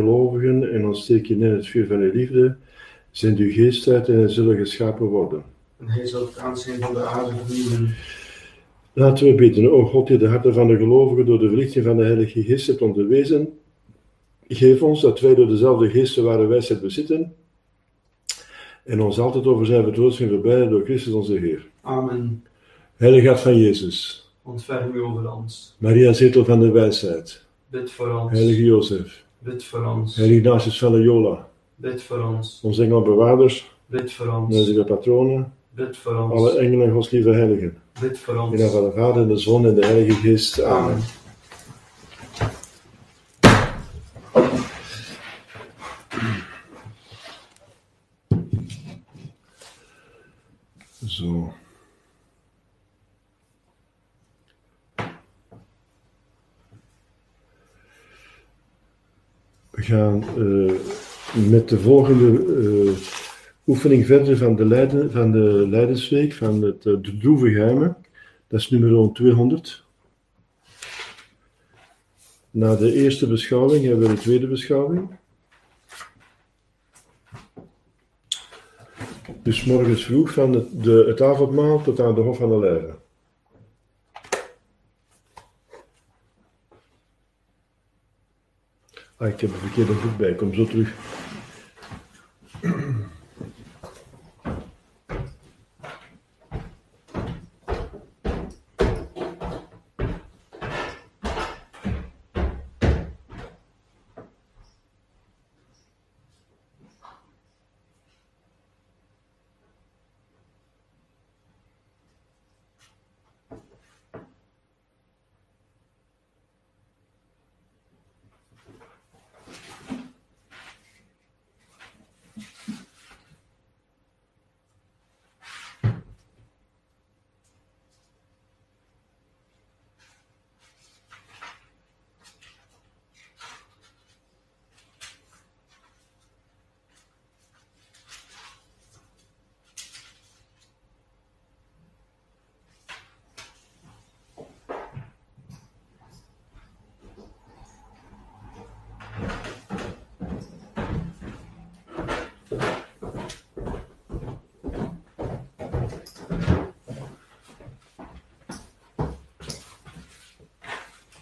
gelovigen en ontsteek je in het vuur van uw liefde. Zend uw geest uit en zullen geschapen worden. En hij zal het aanzien van de aarde vernieuwen. Laten we bidden, o God, die de harten van de gelovigen door de verlichting van de Heilige Geest hebt onderwezen. Geef ons dat wij door dezelfde geest de ware wijsheid bezitten en ons altijd over zijn vertroosting verblijden door Christus onze Heer. Amen. Heilige Hart van Jezus, Ontferm u over ons. Maria zetel van de wijsheid, Bid voor ons. Heilige Jozef, Bid voor ons. Ignatius van Loyola, Bid voor ons. onze engelbewaarders, Bid voor ons. onze patronen, Bid voor alle ons. engelen en Gods lieve heiligen. Bid voor In ons. van de Vader de Zoon en de Heilige Geest. Amen. Amen. Zo. We gaan eh, met de volgende eh, oefening verder van de, Leiden, van de Leidensweek, van het, eh, de droeve geheimen. Dat is nummer 200. Na de eerste beschouwing hebben we de tweede beschouwing. Dus morgens vroeg van het, de, het avondmaal tot aan de Hof van de Leiden. Ah, ik heb een verkeerde boek bij, ik kom zo terug.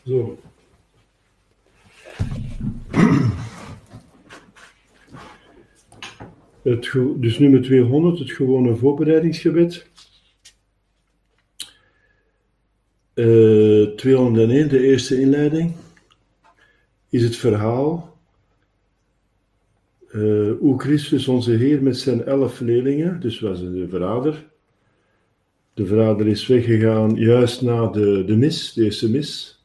Zo. Het, dus nummer 200, het gewone voorbereidingsgebed. Eh 201, de eerste inleiding, is het verhaal eh, hoe Christus onze Heer met zijn elf leerlingen, dus was de verrader, de verrader is weggegaan juist na de, de mis, de eerste mis,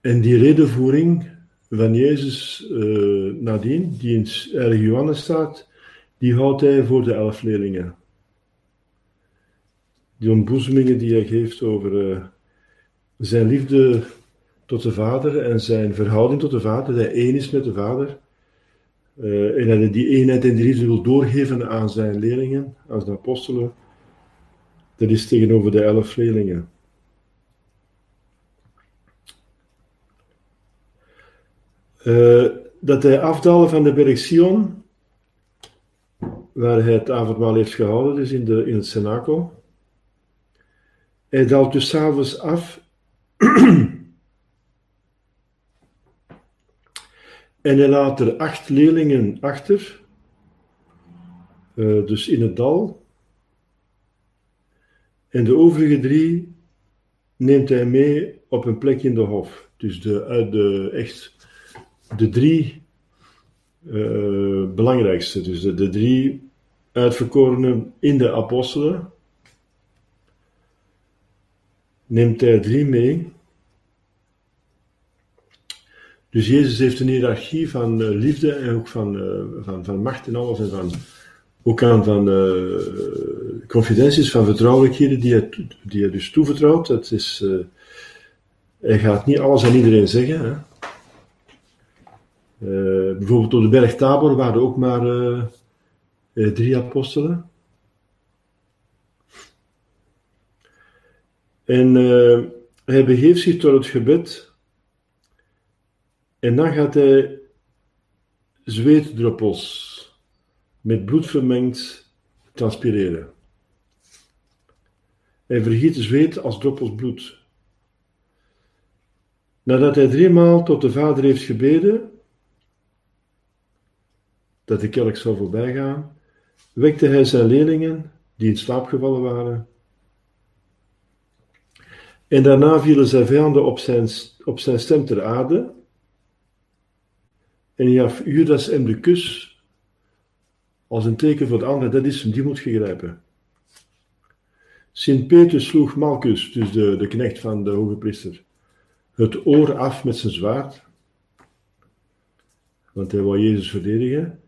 en die redenvoering van Jezus eh, nadien, die in Heilige Johannes staat, die houdt hij voor de elf leerlingen. Die ontboezemingen die hij geeft over eh, zijn liefde tot de Vader en zijn verhouding tot de Vader, dat hij één is met de Vader. eh, en dat hij die eenheid en die liefde wil doorgeven aan zijn leerlingen, aan zijn apostelen. Dat is tegenover de elf leerlingen. Eh, dat hij afdaalde van de berg Sion, waar hij het avondmaal heeft gehouden, dus in, de, in het cenakel. Hij daalt dus s'avonds af en hij laat er acht leerlingen achter, eh, dus in het dal. En de overige drie neemt hij mee op een plek in de hof. Dus de, de echt de drie eh, belangrijkste, dus de, drie uitverkorenen in de apostelen, neemt hij drie mee. Dus Jezus heeft een hiërarchie van eh, liefde en ook van, eh, van, van macht en alles, en van, ook aan van eh, confidenties, van vertrouwelijkheden die hij, die hij dus toevertrouwt. Dat is, hij gaat niet alles aan iedereen zeggen. Hè. Eh, bijvoorbeeld op de berg Tabor waren ook maar eh, eh, drie apostelen. En hij begeeft zich tot het gebed En dan gaat hij zweetdruppels met bloed vermengd transpireren. Hij vergiet zweet als druppels bloed. Nadat hij driemaal tot de Vader heeft gebeden, dat de kelk zou voorbijgaan, wekte hij zijn leerlingen, die in slaap gevallen waren. En daarna vielen zijn vijanden op zijn, op zijn stem ter aarde. En gaf Judas hem de kus als een teken voor de ander, dat is hem, die moet je grijpen. Sint Petrus sloeg Malchus, dus de, de knecht van de hoge priester, het oor af met zijn zwaard. Want hij wou Jezus verdedigen.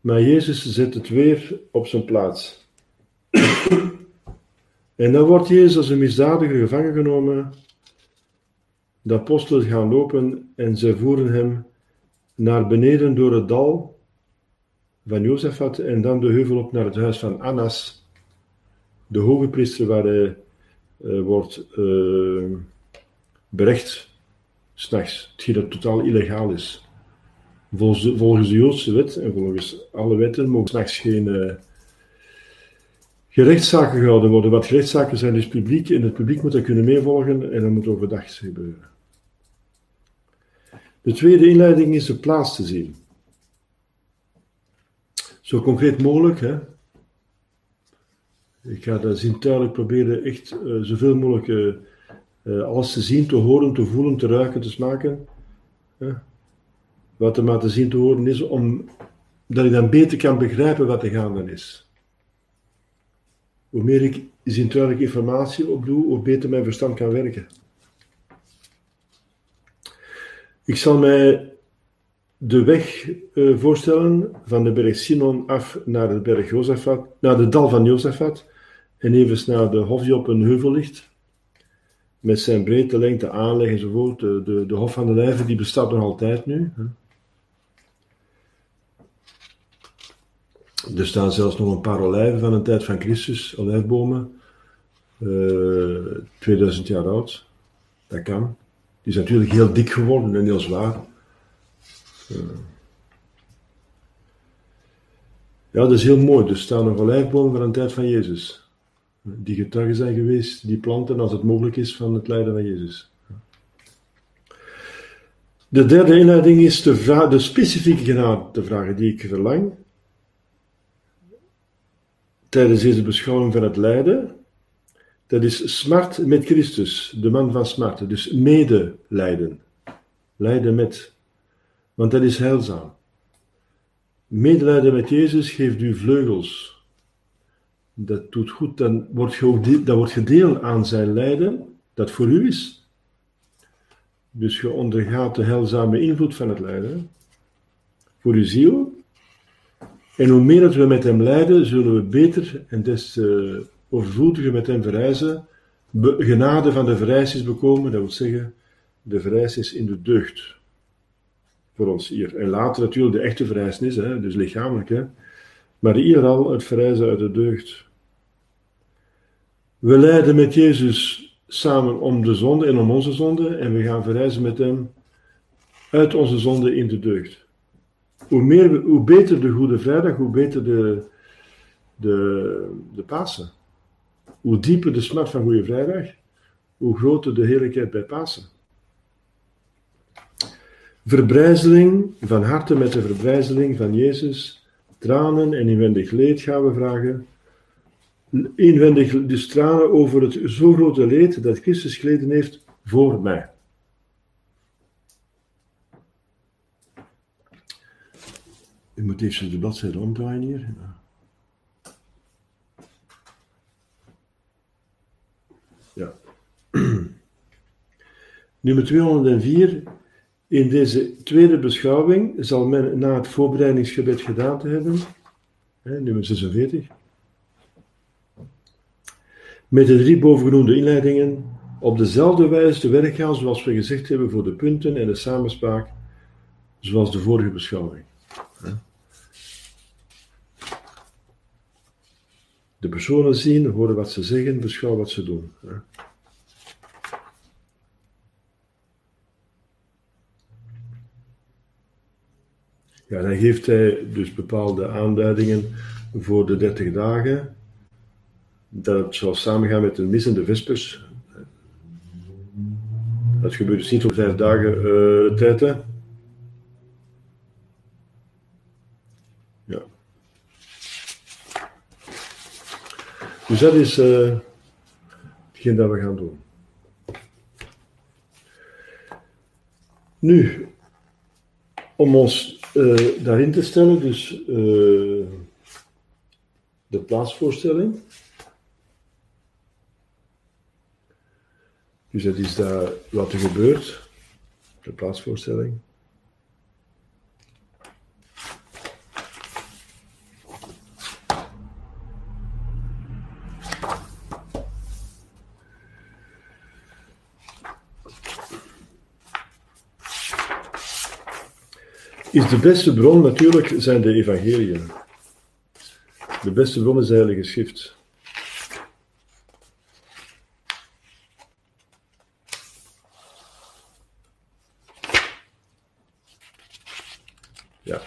Maar Jezus zet het weer op zijn plaats. en dan wordt Jezus als een misdadiger gevangen genomen. De apostelen gaan lopen en zij voeren hem naar beneden door het dal van Jozefat en dan de heuvel op naar het huis van Annas, de hoge priester waar hij uh, wordt uh, berecht s'nachts, hetgeen dat totaal illegaal is. Volgens de, volgens de Joodse wet en volgens alle wetten mogen s'nachts geen uh, gerechtszaken gehouden worden. Wat gerechtszaken zijn is publiek en het publiek moet dat kunnen meevolgen en dat moet overdag gebeuren. De tweede inleiding is de plaats te zien. Zo concreet mogelijk. Hè. Ik ga dat zintuigelijk proberen echt uh, zoveel mogelijk uh, alles te zien, te horen, te voelen, te ruiken, te smaken. Hè. Wat er maar te zien, te horen is, om, dat ik dan beter kan begrijpen wat er gaande is. Hoe meer ik zintuigelijke informatie opdoe, hoe beter mijn verstand kan werken. Ik zal mij de weg uh, voorstellen van de berg Sinon af naar de berg Jozefat, naar de dal van Jozefat en even naar de hof die op een heuvel ligt. Met zijn breedte, lengte, aanleg enzovoort. De, de, de Hof van de Lijven die bestaat nog altijd nu. Er staan zelfs nog een paar olijven van de tijd van Christus, olijfbomen. Uh, eh, 2000 jaar oud. Dat kan. Die is natuurlijk heel dik geworden en heel zwaar. Ja, dat is heel mooi. Er staan nog olijfbomen van een tijd van Jezus. Die getuigen zijn geweest, die planten als het mogelijk is van het lijden van Jezus. De derde inleiding is de, vraag, de specifieke genade te vragen die ik verlang. Tijdens deze beschouwing van het lijden. Dat is smart met Christus, de man van smart. Dus medelijden. Lijden met. Want dat is heilzaam. Medelijden met Jezus geeft u vleugels. Dat doet goed, dan wordt je dat wordt aan zijn lijden, dat voor u is. Dus je ondergaat de heilzame invloed van het lijden voor uw ziel. En hoe meer dat we met hem lijden, zullen we beter en des uh, overvloediger met hem verrijzen. genade van de verrijzenis bekomen, dat wil zeggen, de verrijzenis in de deugd voor ons hier. En later natuurlijk de echte verrijzenis, hè, dus lichamelijk. Hè. Maar hier al het verrijzen uit de deugd. We lijden met Jezus samen om de zonde en om onze zonde. En we gaan verrijzen met hem uit onze zonde in de deugd. Hoe, meer, hoe beter de Goede Vrijdag, hoe beter de, de, de Pasen. Hoe dieper de smart van Goede Vrijdag, hoe groter de heerlijkheid bij Pasen. Verbrijzeling van harte met de verbrijzeling van Jezus, tranen en inwendig leed gaan we vragen. Inwendig dus tranen over het zo grote leed dat Christus geleden heeft voor mij. Ik moet even de bladzijde omdraaien hier. Ja. Nummer 204 in deze tweede beschouwing zal men na het voorbereidingsgebed gedaan te hebben, hè, nummer 46, met de drie bovengenoemde inleidingen op dezelfde wijze te werk gaan zoals we gezegd hebben voor de punten en de samenspraak, zoals de vorige beschouwing. De personen zien, horen wat ze zeggen, beschouwen wat ze doen. Ja, dan geeft hij dus bepaalde aanduidingen voor de 30 dagen. Dat het zal samengaan met de mis en de vespers. Dat gebeurt dus niet op vijf dagen uh, tijd. Dus dat is uh, hetgeen dat we gaan doen. Nu, om ons uh, daarin te stellen, dus uh, de plaatsvoorstelling. Dus dat is daar wat er gebeurt, de plaatsvoorstelling. Is de beste bron natuurlijk zijn de evangeliën. De beste bron is de Heilige Schrift. Ja.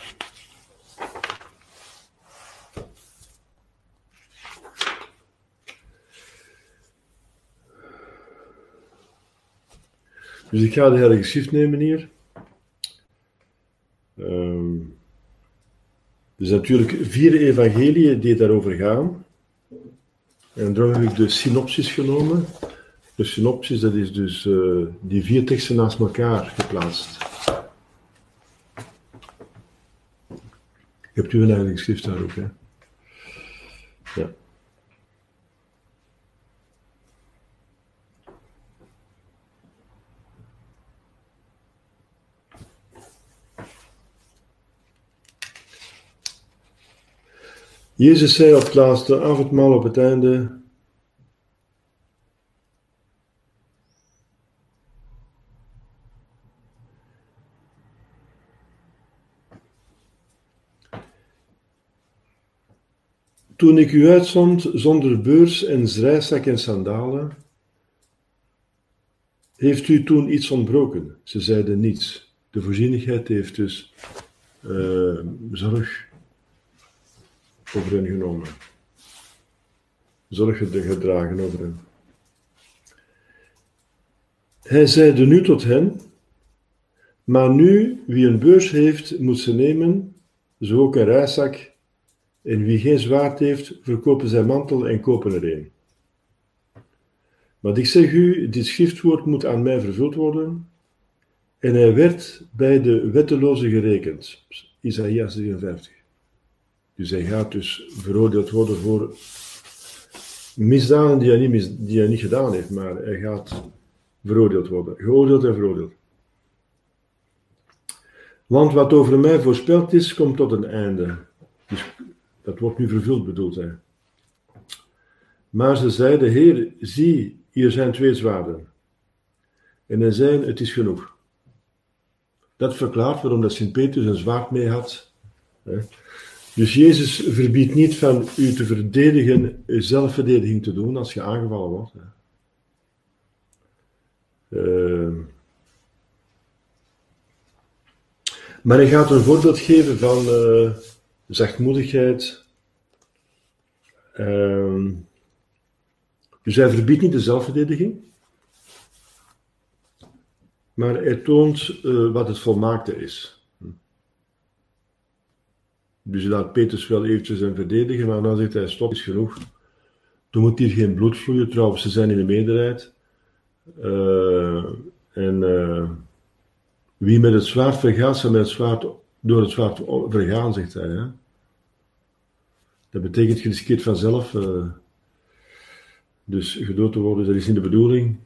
Dus ik ga de Heilige Schrift nemen hier. Dus natuurlijk vier evangeliën die daarover gaan. En daarom heb ik de synopsis genomen. De synopsis, dat is dus uh, die vier teksten naast elkaar geplaatst. Hebt u een eigen schrift daar ook, hè? Ja. Jezus zei op het laatste avondmaal op het einde. Toen ik u uitzond zonder beurs en zrijzak en sandalen, heeft u toen iets ontbroken? Ze zeiden niets. De voorzienigheid heeft dus uh, zorg over hen genomen. Zorg gedragen over hen. Hij zeide nu tot hen, maar nu, wie een beurs heeft, moet ze nemen, zo ook een reiszak, en wie geen zwaard heeft, verkopen zijn mantel en kopen er een. Maar ik zeg u, dit schriftwoord moet aan mij vervuld worden. En hij werd bij de wetteloze gerekend. Isaïa 53. Dus hij gaat dus veroordeeld worden voor misdaden die hij niet, die hij niet gedaan heeft, maar hij gaat veroordeeld worden. Geoordeeld en veroordeeld. Want wat over mij voorspeld is, komt tot een einde. Dus dat wordt nu vervuld, bedoelt hij. Maar ze zeiden, Heer, zie, hier zijn twee zwaarden. En hij zei, het is genoeg. Dat verklaart waarom dat Sint-Petrus een zwaard mee had. Dus Jezus verbiedt niet van u te verdedigen, zelfverdediging te doen als je aangevallen wordt. Uh, maar hij gaat een voorbeeld geven van uh, zachtmoedigheid. Uh, dus hij verbiedt niet de zelfverdediging, maar hij toont uh, wat het volmaakte is. Dus laat Petrus wel eventjes zijn verdedigen, maar dan zegt hij, stop, is genoeg. Er moet hier geen bloed vloeien, trouwens, ze zijn in de meerderheid. Uh, en uh, wie met het zwaard vergaat, zal met het zwaard, door het zwaard vergaan, zegt hij. Hè? Dat betekent, je riskeert vanzelf uh, dus gedood te worden, dat is niet de bedoeling.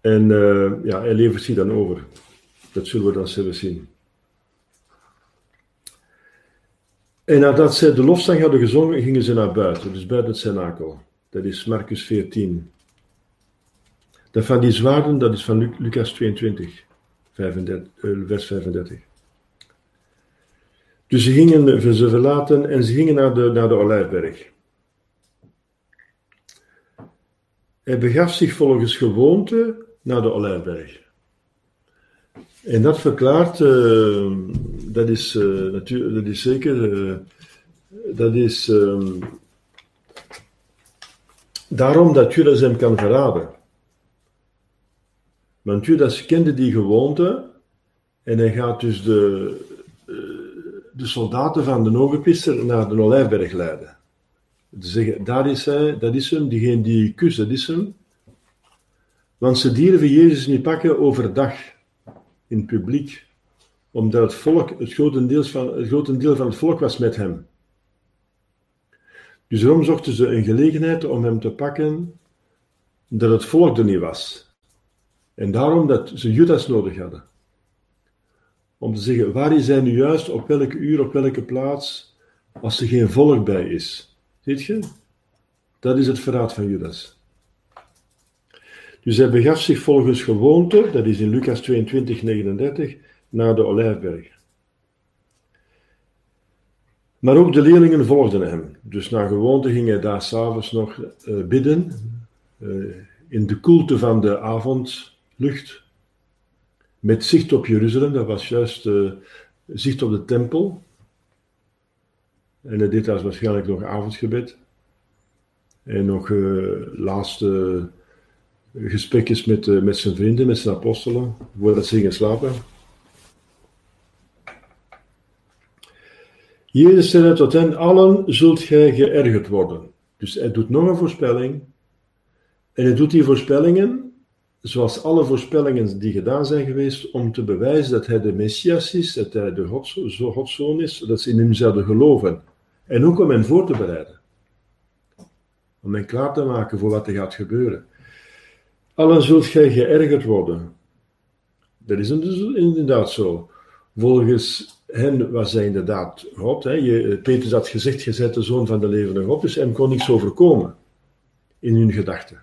En ja, hij levert zich dan over. Dat zullen we dan zelf zien. En nadat zij de lofzang hadden gezongen, gingen ze naar buiten, dus buiten het cenakel. Dat is Marcus 14. Dat van die zwaarden, dat is van Lucas 22, 35, vers 35. Dus ze gingen ze verlaten en ze gingen naar de, naar de Olijfberg. Hij begaf zich volgens gewoonte naar de Olijfberg. En dat verklaart, uh, dat, is, natuurlijk, dat is zeker, uh, dat is um, daarom dat Judas hem kan verraden. Want Judas kende die gewoonte en hij gaat dus de, de soldaten van de ogenpisser naar de Olijfberg leiden. Ze zeggen, daar is hij, dat is hem, diegene die kust, dat is hem. Want ze durven Jezus niet pakken overdag in het publiek, omdat het volk, het grotendeel van, het grotendeel van het volk was met hem. Dus daarom zochten ze een gelegenheid om hem te pakken dat het volk er niet was. En daarom dat ze Judas nodig hadden. Om te zeggen, waar is hij nu juist, op welke uur, op welke plaats, als er geen volk bij is. Ziet je? Dat is het verraad van Judas. Dus hij begaf zich volgens gewoonte, dat is in Lucas 22, 39, naar de Olijfberg. Maar ook de leerlingen volgden hem. Dus naar gewoonte ging hij daar s'avonds nog uh, bidden, uh, in de koelte van de avondlucht, met zicht op Jeruzalem, dat was juist uh, zicht op de tempel. En hij deed daar waarschijnlijk nog avondgebed. En nog laatste gesprekjes met, met zijn vrienden, met zijn apostelen, voordat ze gingen slapen. Jezus zei tot hen, allen zult gij geërgerd worden. Dus hij doet nog een voorspelling. En hij doet die voorspellingen, zoals alle voorspellingen die gedaan zijn geweest, om te bewijzen dat hij de Messias is, dat hij de Godszoon is, dat ze in hem zouden geloven. En ook om hen voor te bereiden. Om hen klaar te maken voor wat er gaat gebeuren. Allen zult gij geërgerd worden. Dat is inderdaad zo. Volgens hen was hij inderdaad God. Hè. Je, Petrus had gezegd, je bent de zoon van de levende God, dus hem kon niets overkomen in hun gedachten.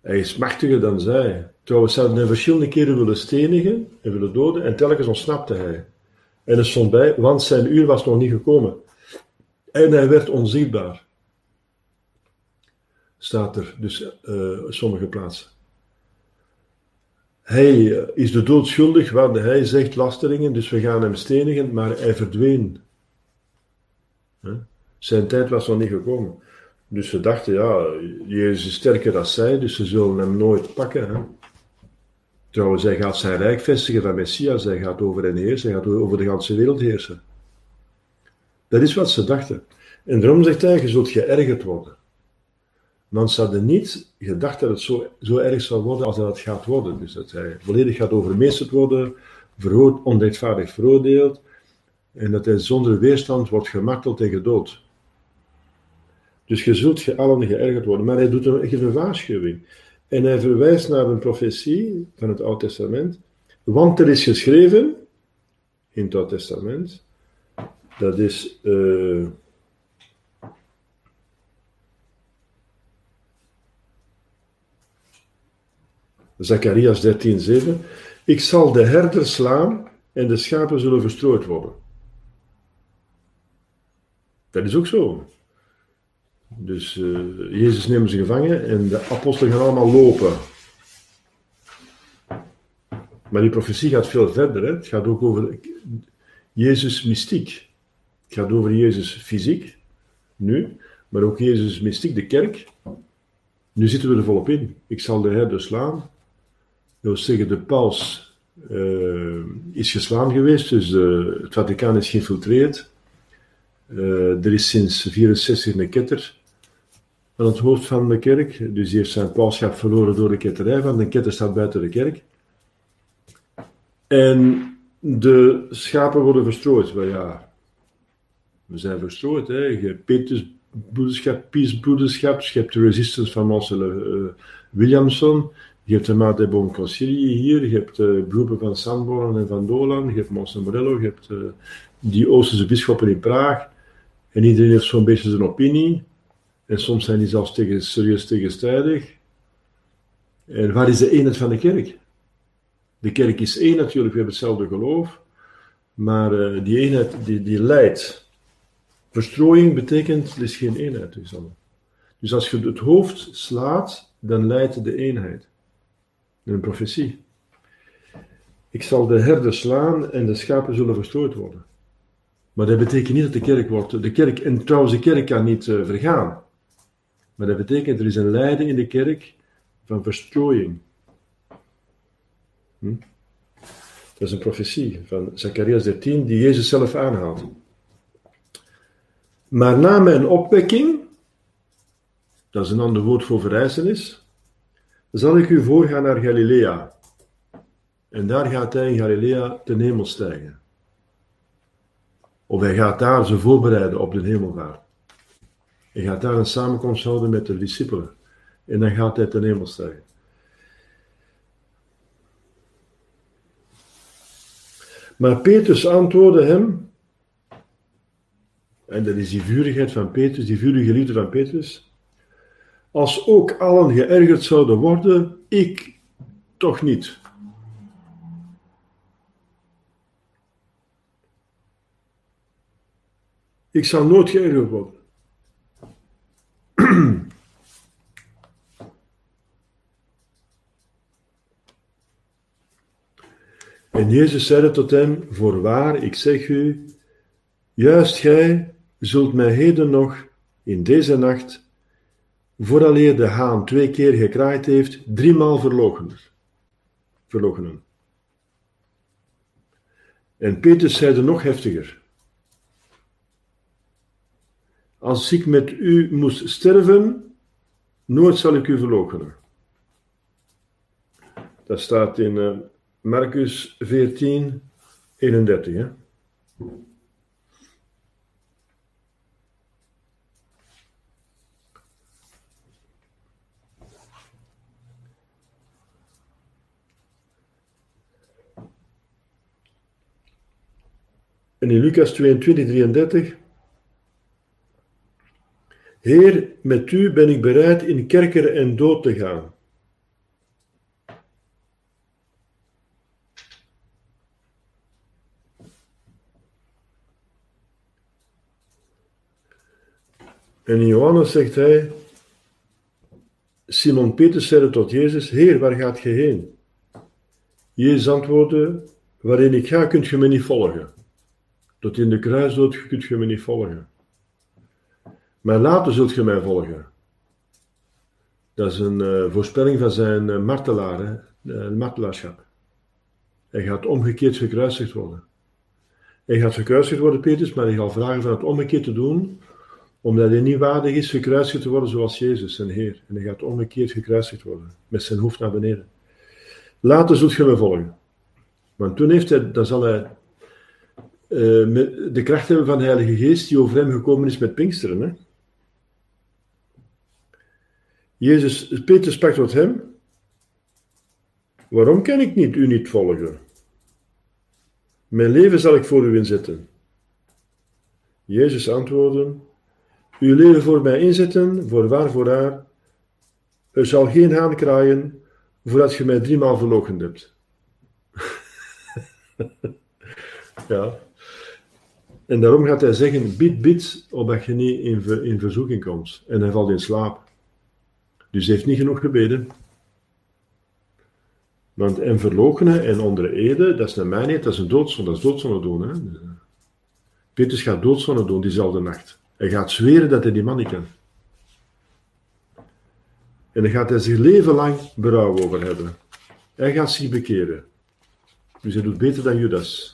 Hij is machtiger dan zij. Trouwens, ze hadden hem verschillende keren willen stenigen en willen doden, en telkens ontsnapte hij. En er stond bij, want zijn uur was nog niet gekomen. En hij werd onzichtbaar staat er dus uh, sommige plaatsen. Hij eh, is de dood schuldig, waar hij zegt lasteringen, dus we gaan hem stenigen, maar hij verdween. Zijn tijd was nog niet gekomen. Dus ze dachten, ja, Jezus is sterker dan zij, dus ze zullen hem nooit pakken. Hè? Trouwens, hij gaat zijn rijk vestigen van Messias, hij gaat over hen heersen, hij gaat over de hele wereld heersen. Dat is wat ze dachten. En daarom zegt hij, je zult geërgerd worden. Ze hadden niet gedacht dat het zo, zo erg zou worden als dat het gaat worden. Dus dat hij volledig gaat overmeesterd worden, onrechtvaardig veroordeeld, en dat hij zonder weerstand wordt gemarteld en gedood. Dus je zult je allen geërgerd worden. Maar hij doet een, geeft waarschuwing. En hij verwijst naar een profetie van het Oude Testament. Want er is geschreven, in het Oude Testament, dat is... Uh, Zacharias 13:7. Ik zal de herder slaan en de schapen zullen verstrooid worden. Dat is ook zo. Dus uh, Jezus neemt ze gevangen en de apostelen gaan allemaal lopen. Maar die profetie gaat veel verder. Hè? Het gaat ook over Jezus mystiek. Het gaat over Jezus fysiek, nu, maar ook Jezus mystiek, de kerk. Nu zitten we er volop in. Ik zal de herder slaan dat wil zeggen, de paus uh, is geslaan geweest, dus uh, het Vaticaan is geïnfiltreerd. Uh, er is sinds 64 een ketter aan het hoofd van de kerk, dus die heeft zijn pauschap verloren door de ketterij, van de ketter staat buiten de kerk. En de schapen worden verstrooid. Maar ja, we zijn verstrooid. Hè. Je hebt Petrus broederschap, Peace broederschap, je hebt de resistance van Marcel Williamson, je hebt de Mate Bon Concilie hier, je hebt de beroepen van Sanborn en van Dolan, je hebt Monsen Morello, je hebt uh, die Oosterse bisschoppen in Praag. En iedereen heeft zo'n beetje zijn opinie. En soms zijn die zelfs tegen, serieus tegenstrijdig. En waar is de eenheid van de kerk? De kerk is één natuurlijk, we hebben hetzelfde geloof. Maar uh, die eenheid die, die leidt. Verstrooiing betekent, er is geen eenheid tussen Dus als je het hoofd slaat, dan leidt de eenheid een profetie. Ik zal de herder slaan en de schapen zullen verstoord worden. Maar dat betekent niet dat de kerk wordt. De kerk, en trouwens, de kerk kan niet uh, vergaan. Maar dat betekent er is een lijden in de kerk van verstrooiing. Hm? Dat is een profetie van Zacharias 13 die Jezus zelf aanhaalt. Maar na mijn opwekking, dat is een ander woord voor verrijzenis, zal ik u voorgaan naar Galilea. En daar gaat hij in Galilea ten hemel stijgen. Of hij gaat daar ze voorbereiden op de hemelvaart. Hij gaat daar een samenkomst houden met de discipelen. En dan gaat hij ten hemel stijgen. Maar Petrus antwoordde hem, en dat is die vurigheid van Petrus, die vurige liefde van Petrus, als ook allen geërgerd zouden worden, ik toch niet. Ik zal nooit geërgerd worden. En Jezus zeide tot hem: Voorwaar, ik zeg u, juist gij zult mij heden nog in deze nacht, vooraleer de haan twee keer gekraaid heeft, driemaal verloochenen. En Petrus zeide nog heftiger: Als ik met u moest sterven, nooit zal ik u verloochenen. Dat staat in uh, Marcus 14, 31. Hè? En in Lucas 22, 33. Heer, met u ben ik bereid in kerker en dood te gaan. En in Johannes zegt hij, Simon Petrus zeide tot Jezus, Heer, waar gaat ge heen? Jezus antwoordde, waarin ik ga, kunt je me niet volgen. Tot in de kruisdood kunt je me niet volgen. Maar later zult je mij volgen. Dat is een uh, voorspelling van zijn uh, martelaar, uh, martelaarschap. Hij gaat omgekeerd gekruisigd worden. Hij gaat gekruisigd worden, Petrus, maar hij gaat vragen van het omgekeerd te doen, omdat hij niet waardig is gekruisigd te worden zoals Jezus, zijn Heer. En hij gaat omgekeerd gekruisigd worden, met zijn hoofd naar beneden. Later zult je me volgen. Want toen heeft hij, dan zal hij uh, de kracht hebben van de Heilige Geest die over hem gekomen is met Pinksteren. Hè? Jezus, Peter sprak tot hem: Waarom kan ik niet, u niet volgen? Mijn leven zal ik voor u inzetten. Jezus antwoordde: uw leven voor mij inzetten, voor waar, voor haar. Er zal geen haan kraaien voordat je mij driemaal verloochend hebt. ja. En daarom gaat hij zeggen, bid, bid, opdat je niet in, in verzoeking komt. En hij valt in slaap. Dus hij heeft niet genoeg gebeden. Want en verloochenen en onder ede, dat is naar mij niet, dat is een doodzonde, dat is doodzonde doen. Hè? Petrus gaat doodzonde doen diezelfde nacht. Hij gaat zweren dat hij die man niet kan. En dan gaat hij zich leven lang berouw over hebben. Hij gaat zich bekeren. Dus hij doet beter dan Judas.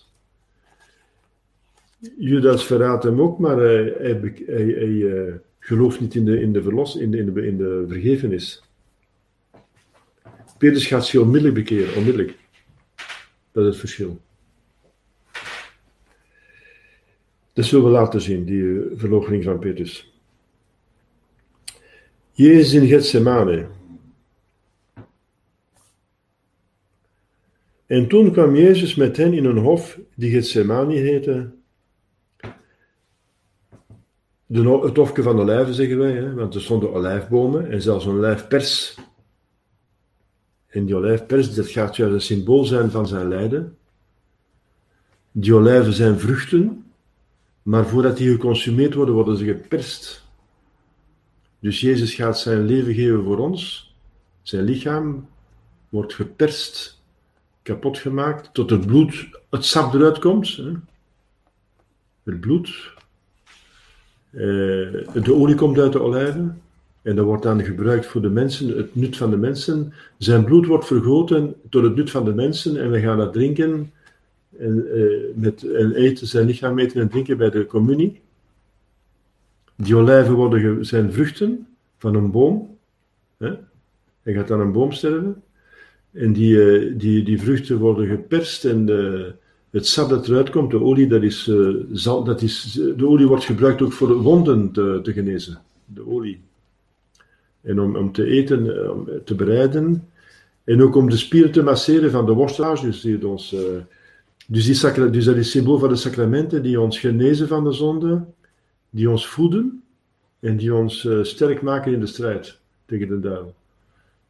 Judas verraadt hem ook, maar hij, uh, gelooft niet in de, in de verlos, in de, in de, in de vergevenis. Petrus gaat zich onmiddellijk bekeren, onmiddellijk. Dat is het verschil. Dat zullen we laten zien, die eh, verloochening van Petrus. Jezus in Gethsemane. En toen kwam Jezus met hen in een hof die Gethsemane heette. De, het hofje van olijven zeggen wij, hè, want er stonden olijfbomen en zelfs een olijfpers. En die olijfpers, dat gaat juist een symbool zijn van zijn lijden. Die olijven zijn vruchten, maar voordat die geconsumeerd worden, worden ze geperst. Dus Jezus gaat zijn leven geven voor ons. Zijn lichaam wordt geperst kapot gemaakt, tot het bloed, het sap eruit komt. Hè. Het bloed. Eh, de olie komt uit de olijven. En dat wordt dan gebruikt voor de mensen, het nut van de mensen. Zijn bloed wordt vergoten door het nut van de mensen en we gaan dat drinken en, uh, met, en eten, zijn lichaam eten en drinken bij de communie. Die olijven worden, zijn vruchten van een boom. Hè? Hij gaat aan een boom sterven. En die, uh, die, die vruchten worden geperst en het sap dat eruit komt, de olie, dat is, zal, dat is, de olie wordt gebruikt ook voor wonden te, te genezen. De olie. En om, om te eten, om te bereiden. En ook om de spieren te masseren van de worstelaars. Dus, die ons, uh, dus, dus dat is symbool van de sacramenten die ons genezen van de zonde, die ons voeden en die ons sterk maken in de strijd tegen de duivel.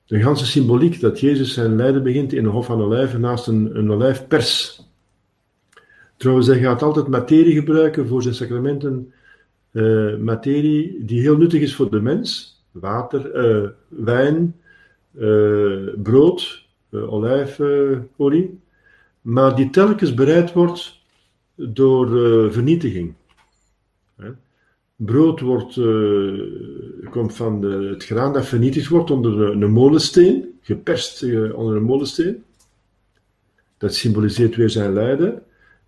De ganse symboliek dat Jezus zijn lijden begint in de Hof van Olijven naast een, een olijfpers. Trouwens, hij gaat altijd materie gebruiken voor zijn sacramenten. Uh, materie die heel nuttig is voor de mens. Water, uh, wijn, uh, brood, olijfolie. maar die telkens bereid wordt door vernietiging. Brood wordt, komt van het graan dat vernietigd wordt onder een, een molensteen, geperst onder een molensteen. Dat symboliseert weer zijn lijden.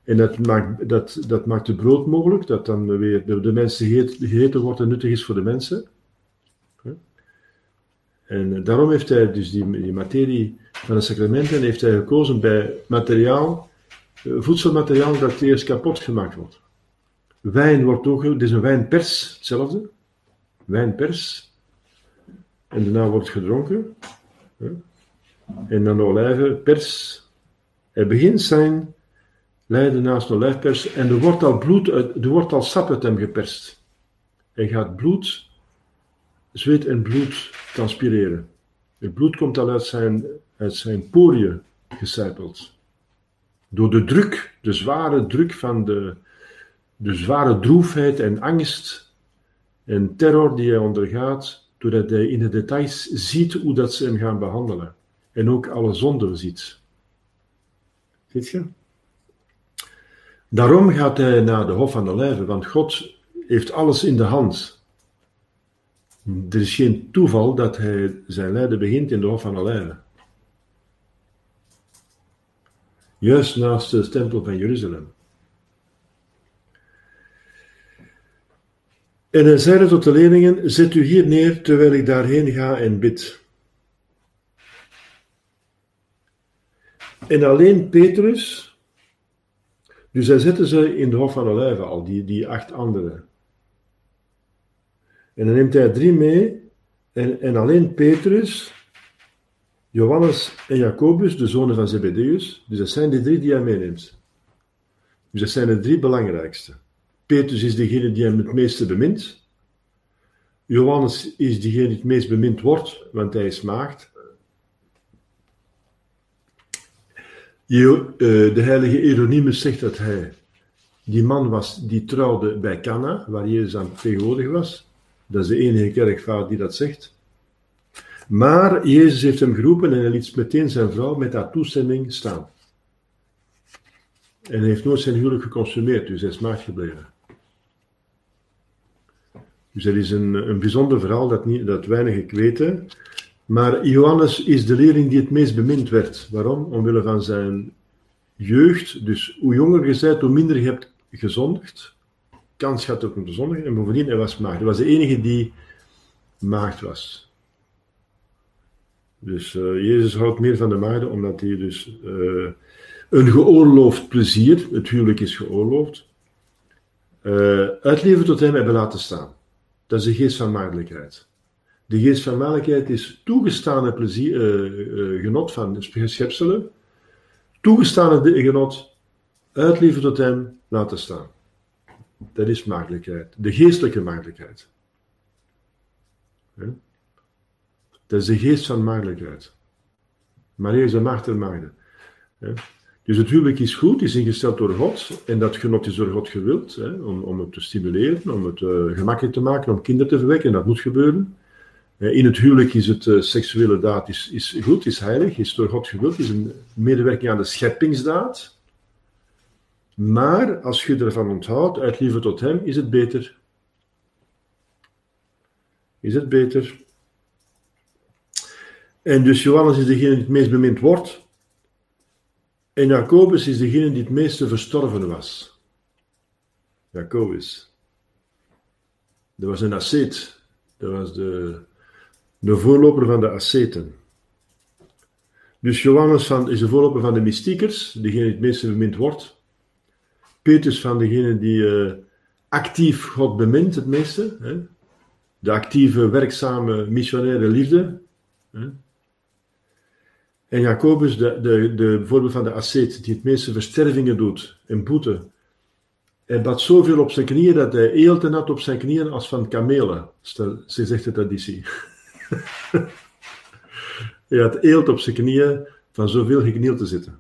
En dat maakt, dat, dat maakt het brood mogelijk, dat dan weer de mensen gegeten wordt en nuttig is voor de mensen. En daarom heeft hij dus die, die materie van de sacramenten heeft hij gekozen bij materiaal, voedselmateriaal dat eerst kapot gemaakt wordt. Wijn wordt ook, dit is een wijnpers, hetzelfde. Wijnpers. En daarna wordt gedronken. En dan olijven, pers. Hij begint zijn lijden naast de olijfpers en er wordt al bloed, er wordt al sap uit hem geperst. Hij gaat bloed, zweet en bloed transpireren. Het bloed komt al uit zijn, uit zijn poriën gecijpeld. Door de druk, de zware druk van de, de zware droefheid en angst en terror die hij ondergaat, doordat hij in de details ziet hoe dat ze hem gaan behandelen. En ook alle zonden ziet. Ziet je? Daarom gaat hij naar de Hof van de Lijven, want God heeft alles in de hand. Er is geen toeval dat hij zijn lijden begint in de Hof van de Lijven. Juist naast de tempel van Jeruzalem. En hij zeide tot de leerlingen: Zet u hier neer terwijl ik daarheen ga en bid. En alleen Petrus, dus hij zette ze in de Hof van Olijven al, die, die acht anderen. En dan neemt hij drie mee, en, en alleen Petrus, Johannes en Jacobus, de zonen van Zebedeus, dus dat zijn de drie die hij meeneemt. Dus dat zijn de drie belangrijkste. Petrus is degene die hem het meeste bemint. Johannes is degene die het meest bemind wordt, want hij is maagd. De heilige Hieronymus zegt dat hij die man was die trouwde bij Cana, waar Jezus aan tegenwoordig was. Dat is de enige kerkvader die dat zegt. Maar Jezus heeft hem geroepen en hij liet meteen zijn vrouw met haar toestemming staan. En hij heeft nooit zijn huwelijk geconsumeerd, dus hij is maagd gebleven. Dus dat is een, een bijzonder verhaal dat, niet, dat weinig weten. Maar Johannes is de leerling die het meest bemind werd. Waarom? Omwille van zijn jeugd. Dus hoe jonger je bent, hoe minder je hebt gezondigd. Kans gaat ook om te zondigen. En bovendien, hij was maagd. Hij was de enige die maagd was. Dus uh, Jezus houdt meer van de maagden, omdat hij dus uh, een geoorloofd plezier, het huwelijk is geoorloofd, uh, tot hem hebben laten staan. Dat is de geest van maagdelijkheid. De geest van mannelijkheid is toegestane plezier, uh, uh, genot van schepselen, toegestane genot, uitleveren tot hem, laten staan. Dat is maagdelijkheid, de geestelijke maagdelijkheid. Dat is de geest van maagdelijkheid. Maria is de maagd der maagden. Ja? Dus het huwelijk is goed, is ingesteld door God, en dat genot is door God gewild, hè, om, om het te stimuleren, om het uh, gemakkelijk te maken, om kinderen te verwekken, en dat moet gebeuren. Eh, In het huwelijk is het eh, seksuele daad is, is goed, is heilig, is door God gewild, is een medewerking aan de scheppingsdaad. Maar als je ervan onthoudt, uit liefde tot hem, is het beter. Is het beter. En dus Johannes is degene die het meest bemind wordt. En Jacobus is degene die het meeste verstorven was. Jacobus. Dat was een asceet. Dat was de, de voorloper van de asceten. Dus Johannes van, is de voorloper van de mystiekers, degene die het meeste bemind wordt. Petrus van degene die eh, actief God bemint het meeste. Hè? De actieve, werkzame, missionaire liefde. Hè? En Jacobus, de, de, de voorbeeld van de ascet, die het meeste verstervingen doet en boete. Hij bad zoveel op zijn knieën dat hij eelten had op zijn knieën als van kamelen, ze zegt de traditie. Hij had eelt op zijn knieën van zoveel geknield te zitten.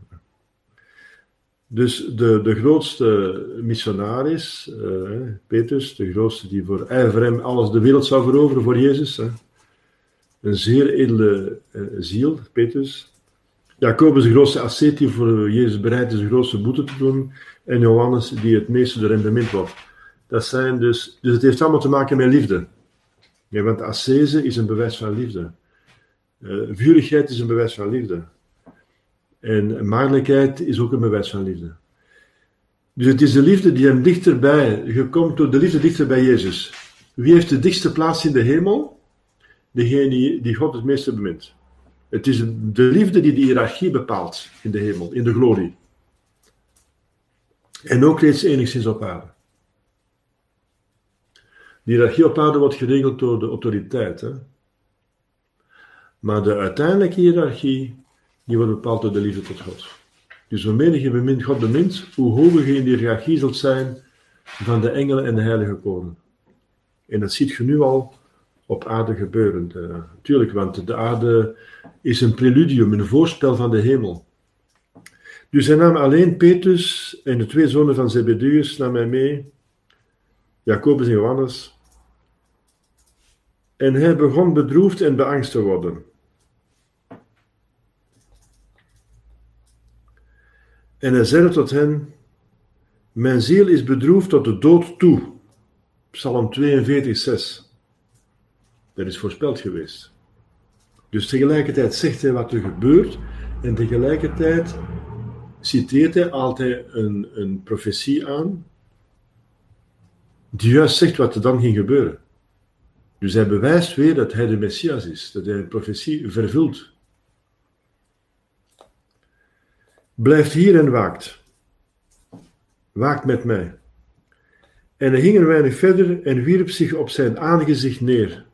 Dus de, de grootste missionaris, eh, Petrus, de grootste die voor ijver alles de wereld zou veroveren voor Jezus. hè. Een zeer edele eh, ziel, Petrus. Jacobus, de grootste ascet die voor Jezus bereid is de grootste boete te doen. En Johannes, die het meeste bemind wordt. Dat zijn dus, dus het heeft allemaal te maken met liefde. Want ascese is een bewijs van liefde. Eh vurigheid is een bewijs van liefde. En maagdelijkheid is ook een bewijs van liefde. Dus het is de liefde die hem dichterbij, je komt door de liefde dichter bij Jezus. Wie heeft de dichtste plaats in de hemel? Degene die, die God het meeste bemint. Het is de liefde die de hiërarchie bepaalt in de hemel, in de glorie. En ook reeds enigszins op aarde. De hiërarchie op aarde wordt geregeld door de autoriteit. Hè? Maar de uiteindelijke hiërarchie, die wordt bepaald door de liefde tot God. Dus hoe meer je bemint, God bemint, hoe hoger je in de hiërarchie zult zijn van de engelen en de heilige koren. En dat ziet je nu al op aarde gebeuren. Uh, tuurlijk, want de aarde is een preludium, een voorspel van de hemel. Dus hij nam alleen Petrus en de twee zonen van Zebedeus nam hij mee, Jacobus en Johannes. En hij begon bedroefd en beangst te worden. En hij zei tot hen: Mijn ziel is bedroefd tot de dood toe. Psalm 42, 6. Dat is voorspeld geweest. Dus tegelijkertijd zegt hij wat er gebeurt, en tegelijkertijd citeert hij altijd een, een profetie aan, die juist zegt wat er dan ging gebeuren. Dus hij bewijst weer dat hij de Messias is, dat hij een profetie vervult. Blijft hier en waakt. Waakt met mij. En hij ging een weinig verder en wierp zich op zijn aangezicht neer.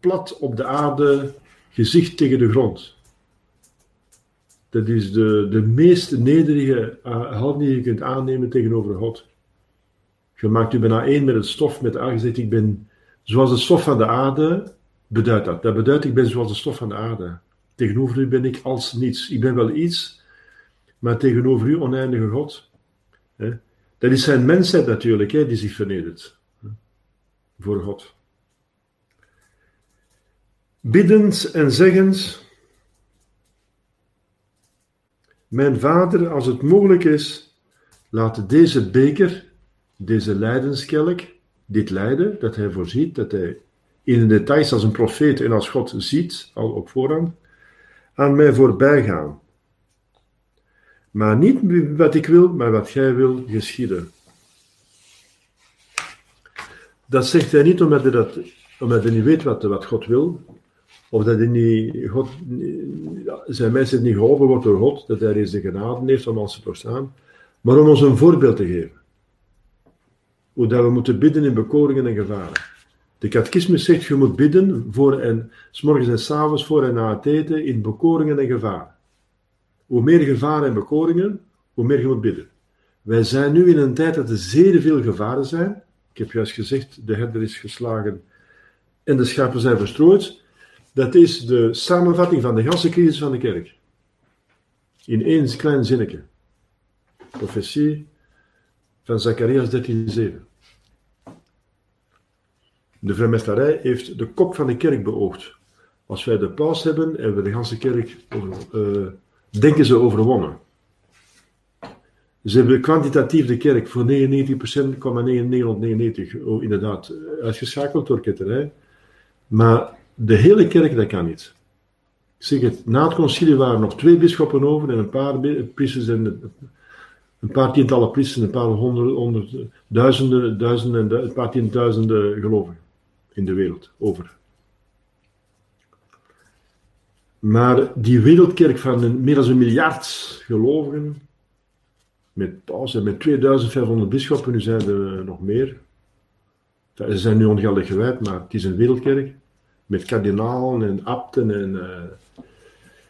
Plat op de aarde, gezicht tegen de grond. Dat is de, de meest nederige houding die je kunt aannemen tegenover God. Je maakt u bijna één met het stof, met aangezicht. Ik ben zoals de stof van de aarde, beduidt dat. Dat beduidt, ik ben zoals de stof van de aarde. Tegenover u ben ik als niets. Ik ben wel iets, maar tegenover u, oneindige God. Dat is zijn mensheid natuurlijk, die zich vernedert. Voor God. Biddend en zeggend, mijn vader, als het mogelijk is, laat deze beker, deze lijdenskelk, dit lijden, dat hij voorziet, dat hij in de details als een profeet en als God ziet, al op voorhand, aan mij voorbij gaan. Maar niet wat ik wil, maar wat gij wil geschieden. Dat zegt hij niet omdat hij, dat, omdat hij niet weet wat, wat God wil, of dat hij niet, God, zijn mensen niet geholpen wordt door God, dat hij eens de genade heeft om ons te doorstaan, maar om ons een voorbeeld te geven. Hoe we moeten bidden in bekoringen en gevaren. De catechismus zegt, je moet bidden voor en, morgens en s avonds voor en na het eten in bekoringen en gevaren. Hoe meer gevaren en bekoringen, hoe meer je moet bidden. Wij zijn nu in een tijd dat er zeer veel gevaren zijn. Ik heb juist gezegd, de herder is geslagen en de schapen zijn verstrooid. Dat is de samenvatting van de ganse crisis van de kerk. In één klein zinnetje. Profetie van Zacharias 13:7. De vrijmetselarij heeft de kop van de kerk beoogd. Als wij de paus hebben, hebben we de ganse kerk, uh, denken ze, overwonnen. Ze hebben kwantitatief de kerk voor 99,9999% oh, inderdaad uitgeschakeld door ketterij. Maar de hele kerk, dat kan niet. Ik zeg het, na het concilie waren nog twee bisschoppen over en een paar priesters en een paar tientallen priesters, een paar honderd, honderd duizenden, duizenden, een paar tienduizenden gelovigen in de wereld over. Maar die wereldkerk van meer dan een miljard gelovigen, met paus en met 2500 bisschoppen, nu zijn er nog meer. Ze zijn nu ongeldig gewijd, maar het is een wereldkerk. Met kardinalen en abten en uh,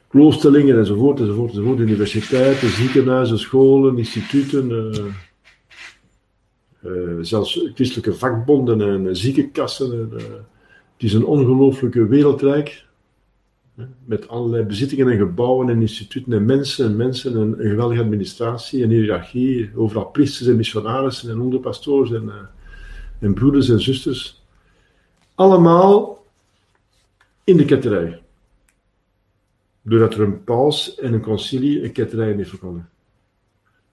kloosterlingen enzovoort, enzovoort, enzovoort. Universiteiten, ziekenhuizen, scholen, instituten. Uh, zelfs christelijke vakbonden en ziekenkassen. het is een ongelooflijke wereldrijk. Met allerlei bezittingen en gebouwen en instituten en mensen en mensen en een geweldige administratie en hiërarchie. Overal priesters en missionarissen en onderpastoors en, en broeders en zusters. Allemaal in de ketterij. Doordat er een paus en een concilie een ketterij heeft verkondigd.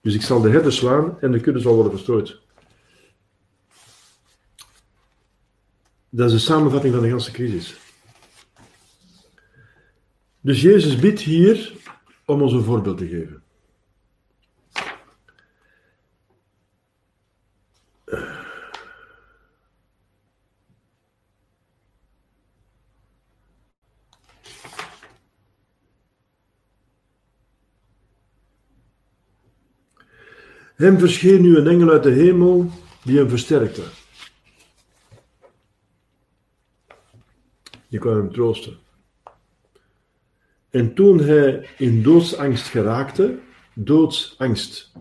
Dus ik zal de herder slaan en de kudde zal worden verstrooid. Dat is de samenvatting van de hele crisis. Dus Jezus bidt hier om ons een voorbeeld te geven. Hem verscheen nu een engel uit de hemel die hem versterkte. Die kwam hem troosten. En toen hij in doodsangst geraakte, doodsangst.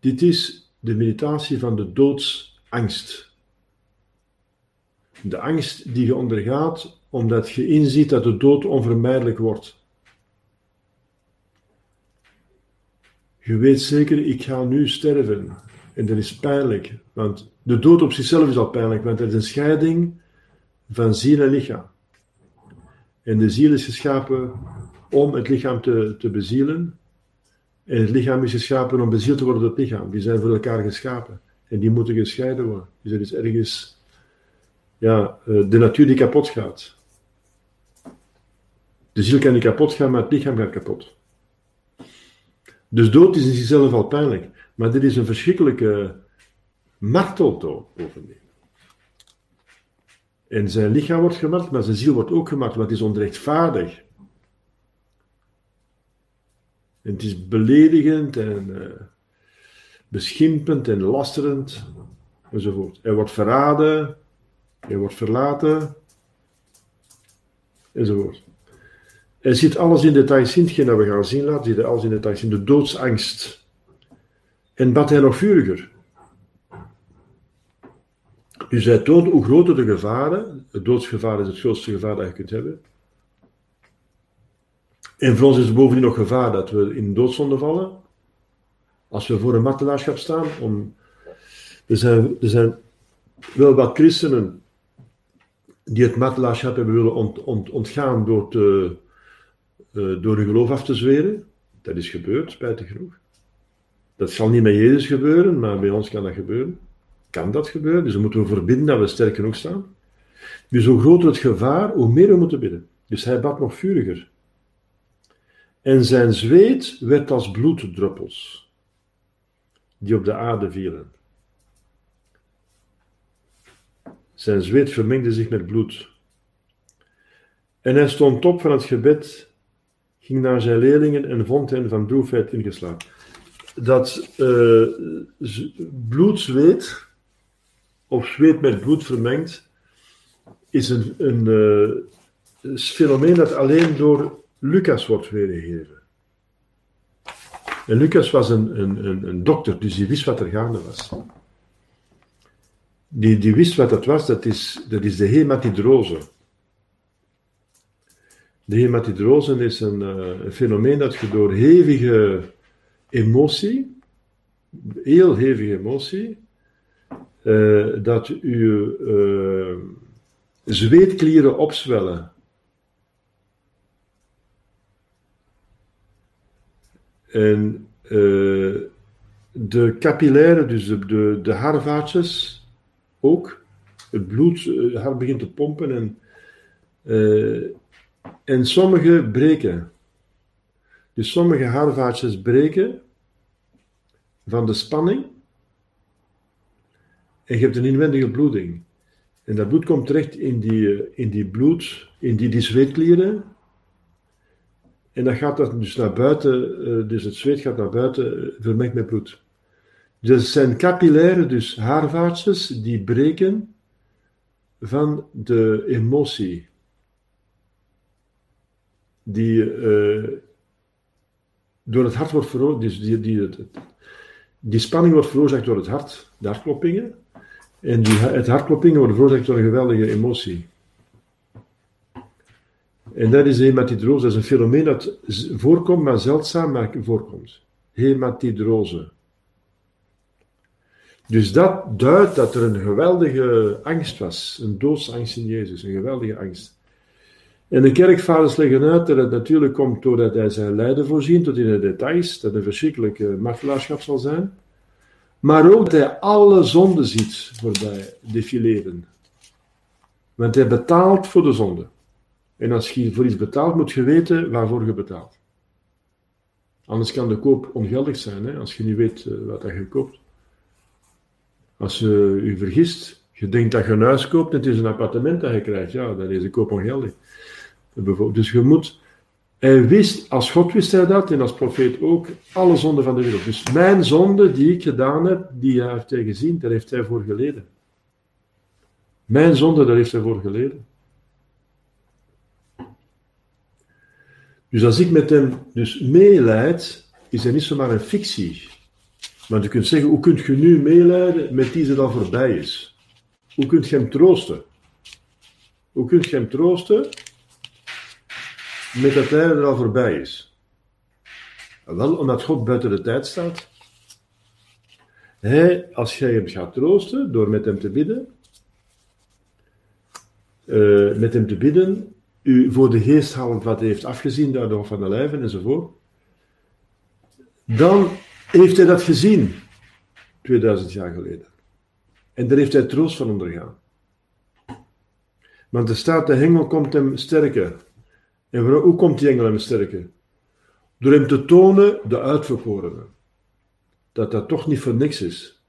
Dit is de meditatie van de doodsangst. De angst die je ondergaat omdat je inziet dat de dood onvermijdelijk wordt. Je weet zeker, ik ga nu sterven. En dat is pijnlijk, want de dood op zichzelf is al pijnlijk, want er is een scheiding van ziel en lichaam. En de ziel is geschapen om het lichaam te, te bezielen. En het lichaam is geschapen om bezield te worden door het lichaam. Die zijn voor elkaar geschapen. En die moeten gescheiden worden. Dus er is ergens ja, eh, de natuur die kapot gaat. De ziel kan niet kapot gaan, maar het lichaam gaat kapot. Dus dood is in zichzelf al pijnlijk. Maar dit is een verschrikkelijke marteldood bovendien. En zijn lichaam wordt gemarteld, maar zijn ziel wordt ook gemarteld, want het is onrechtvaardig. Het is beledigend en uh, beschimpend en lasterend, enzovoort. Hij wordt verraden, hij wordt verlaten, enzovoort. Hij ziet alles in details in, hetgeen dat we gaan zien laten, ziet alles in details in, de doodsangst. En bad hij nog vuriger. Dus hij toont hoe groter de gevaren, het doodsgevaar is het grootste gevaar dat je kunt hebben. En voor ons is er bovendien nog gevaar dat we in doodzonde vallen. Als we voor een martelaarschap staan. Om, er, zijn, er zijn wel wat christenen die het martelaarschap hebben willen ont, ont, ontgaan door, te, uh, door hun geloof af te zweren. Dat is gebeurd, spijtig genoeg. Dat zal niet met Jezus gebeuren, maar bij ons kan dat gebeuren kan dat gebeuren. Dus dan moeten we verbinden dat we sterk genoeg staan. Dus hoe groter het gevaar, hoe meer we moeten bidden. Dus hij bad nog vuriger. En zijn zweet werd als bloeddruppels, die op de aarde vielen. Zijn zweet vermengde zich met bloed. En hij stond op van het gebed, ging naar zijn leerlingen en vond hen van droefheid ingeslagen. Dat uh, bloedzweet of zweet met bloed vermengd, is een, een, uh, fenomeen dat alleen door Lucas wordt weergegeven. En Lucas was een, een, een, een, dokter, dus die wist wat er gaande was. Die, die wist wat dat was, dat is, dat is de hematidrose. De hematidrose is een, uh, een fenomeen dat je door hevige emotie, heel hevige emotie, eh, dat uw eh, zweetklieren opzwellen. En eh, de capillaire, dus de, de, de haarvaatjes ook. Het bloed, het hart begint te pompen en, en sommige breken. Dus sommige haarvaatjes breken van de spanning. En je hebt een inwendige bloeding. En dat bloed komt terecht in die, eh, in die bloed, in die, die zweetklieren. En dan gaat dat dus naar buiten, eh, dus het zweet gaat naar buiten, eh, vermengd met bloed. Dus het zijn capillaire, dus haarvaatjes, die breken van de emotie. Die door het hart wordt veroorzaakt, dus die, die, die spanning wordt veroorzaakt door het hart, de hartkloppingen. En die, het hartkloppingen worden veroorzaakt door een geweldige emotie. En dat is hematidrose. Dat is een fenomeen dat voorkomt, maar zeldzaam maar voorkomt. Hematidrose. Dus dat duidt dat er een geweldige angst was. Een doodsangst in Jezus. Een geweldige angst. En de kerkvaders leggen uit dat het natuurlijk komt doordat hij zijn lijden voorzien, tot in de details, dat een verschrikkelijke martelaarschap zal zijn. Maar ook dat hij alle zonden ziet voorbij defileren. Want hij betaalt voor de zonde. En als je voor iets betaalt, moet je weten waarvoor je betaalt. Anders kan de koop ongeldig zijn, hè, als je niet weet eh, wat je koopt. Als je je vergist, je denkt dat je een huis koopt het is een appartement dat je krijgt, ja, dan is de koop ongeldig. Dus je moet, hij wist, als God wist hij dat en als profeet ook, alle zonden van de wereld. Dus mijn zonde die ik gedaan heb, die heeft hij gezien, daar heeft hij voor geleden. Mijn zonde, daar heeft hij voor geleden. Dus als ik met hem dus meeleid, is hij niet zomaar een fictie. Want je kunt zeggen, hoe kunt je nu meeleiden met die ze al voorbij is? Hoe kunt je hem troosten? Hoe kunt je hem troosten met dat hij er al voorbij is. Wel, omdat God buiten de tijd staat. Hij, als jij hem gaat troosten door met hem te bidden, uh, met hem te bidden, u voor de geest halend wat hij heeft afgezien, daardoor van de lijven enzovoort, dan heeft hij dat gezien, 2000 jaar geleden. En daar heeft hij troost van ondergaan. Want er staat, de hengel komt hem sterker. En hoe komt die engel hem sterken? Door hem te tonen, de uitverkorenen, dat dat toch niet voor niks is.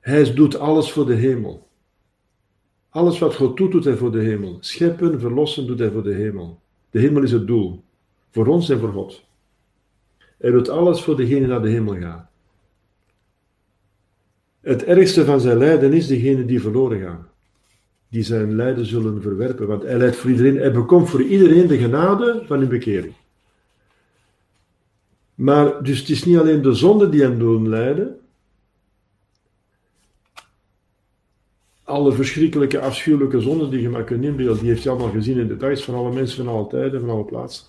Hij doet alles voor de hemel. Alles wat God doet, doet hij voor de hemel. Scheppen, verlossen, doet hij voor de hemel. De hemel is het doel. Voor ons en voor God. Hij doet alles voor degene die naar de hemel gaat. Het ergste van zijn lijden is degene die verloren gaan die zijn lijden zullen verwerpen. Want hij leidt voor iedereen, hij bekomt voor iedereen de genade van hun bekering. Maar dus het is niet alleen de zonde die hem doen lijden. Alle verschrikkelijke, afschuwelijke zonden die je maar kunt inbeelden, die heeft hij allemaal gezien in details van alle mensen van alle tijden, van alle plaatsen.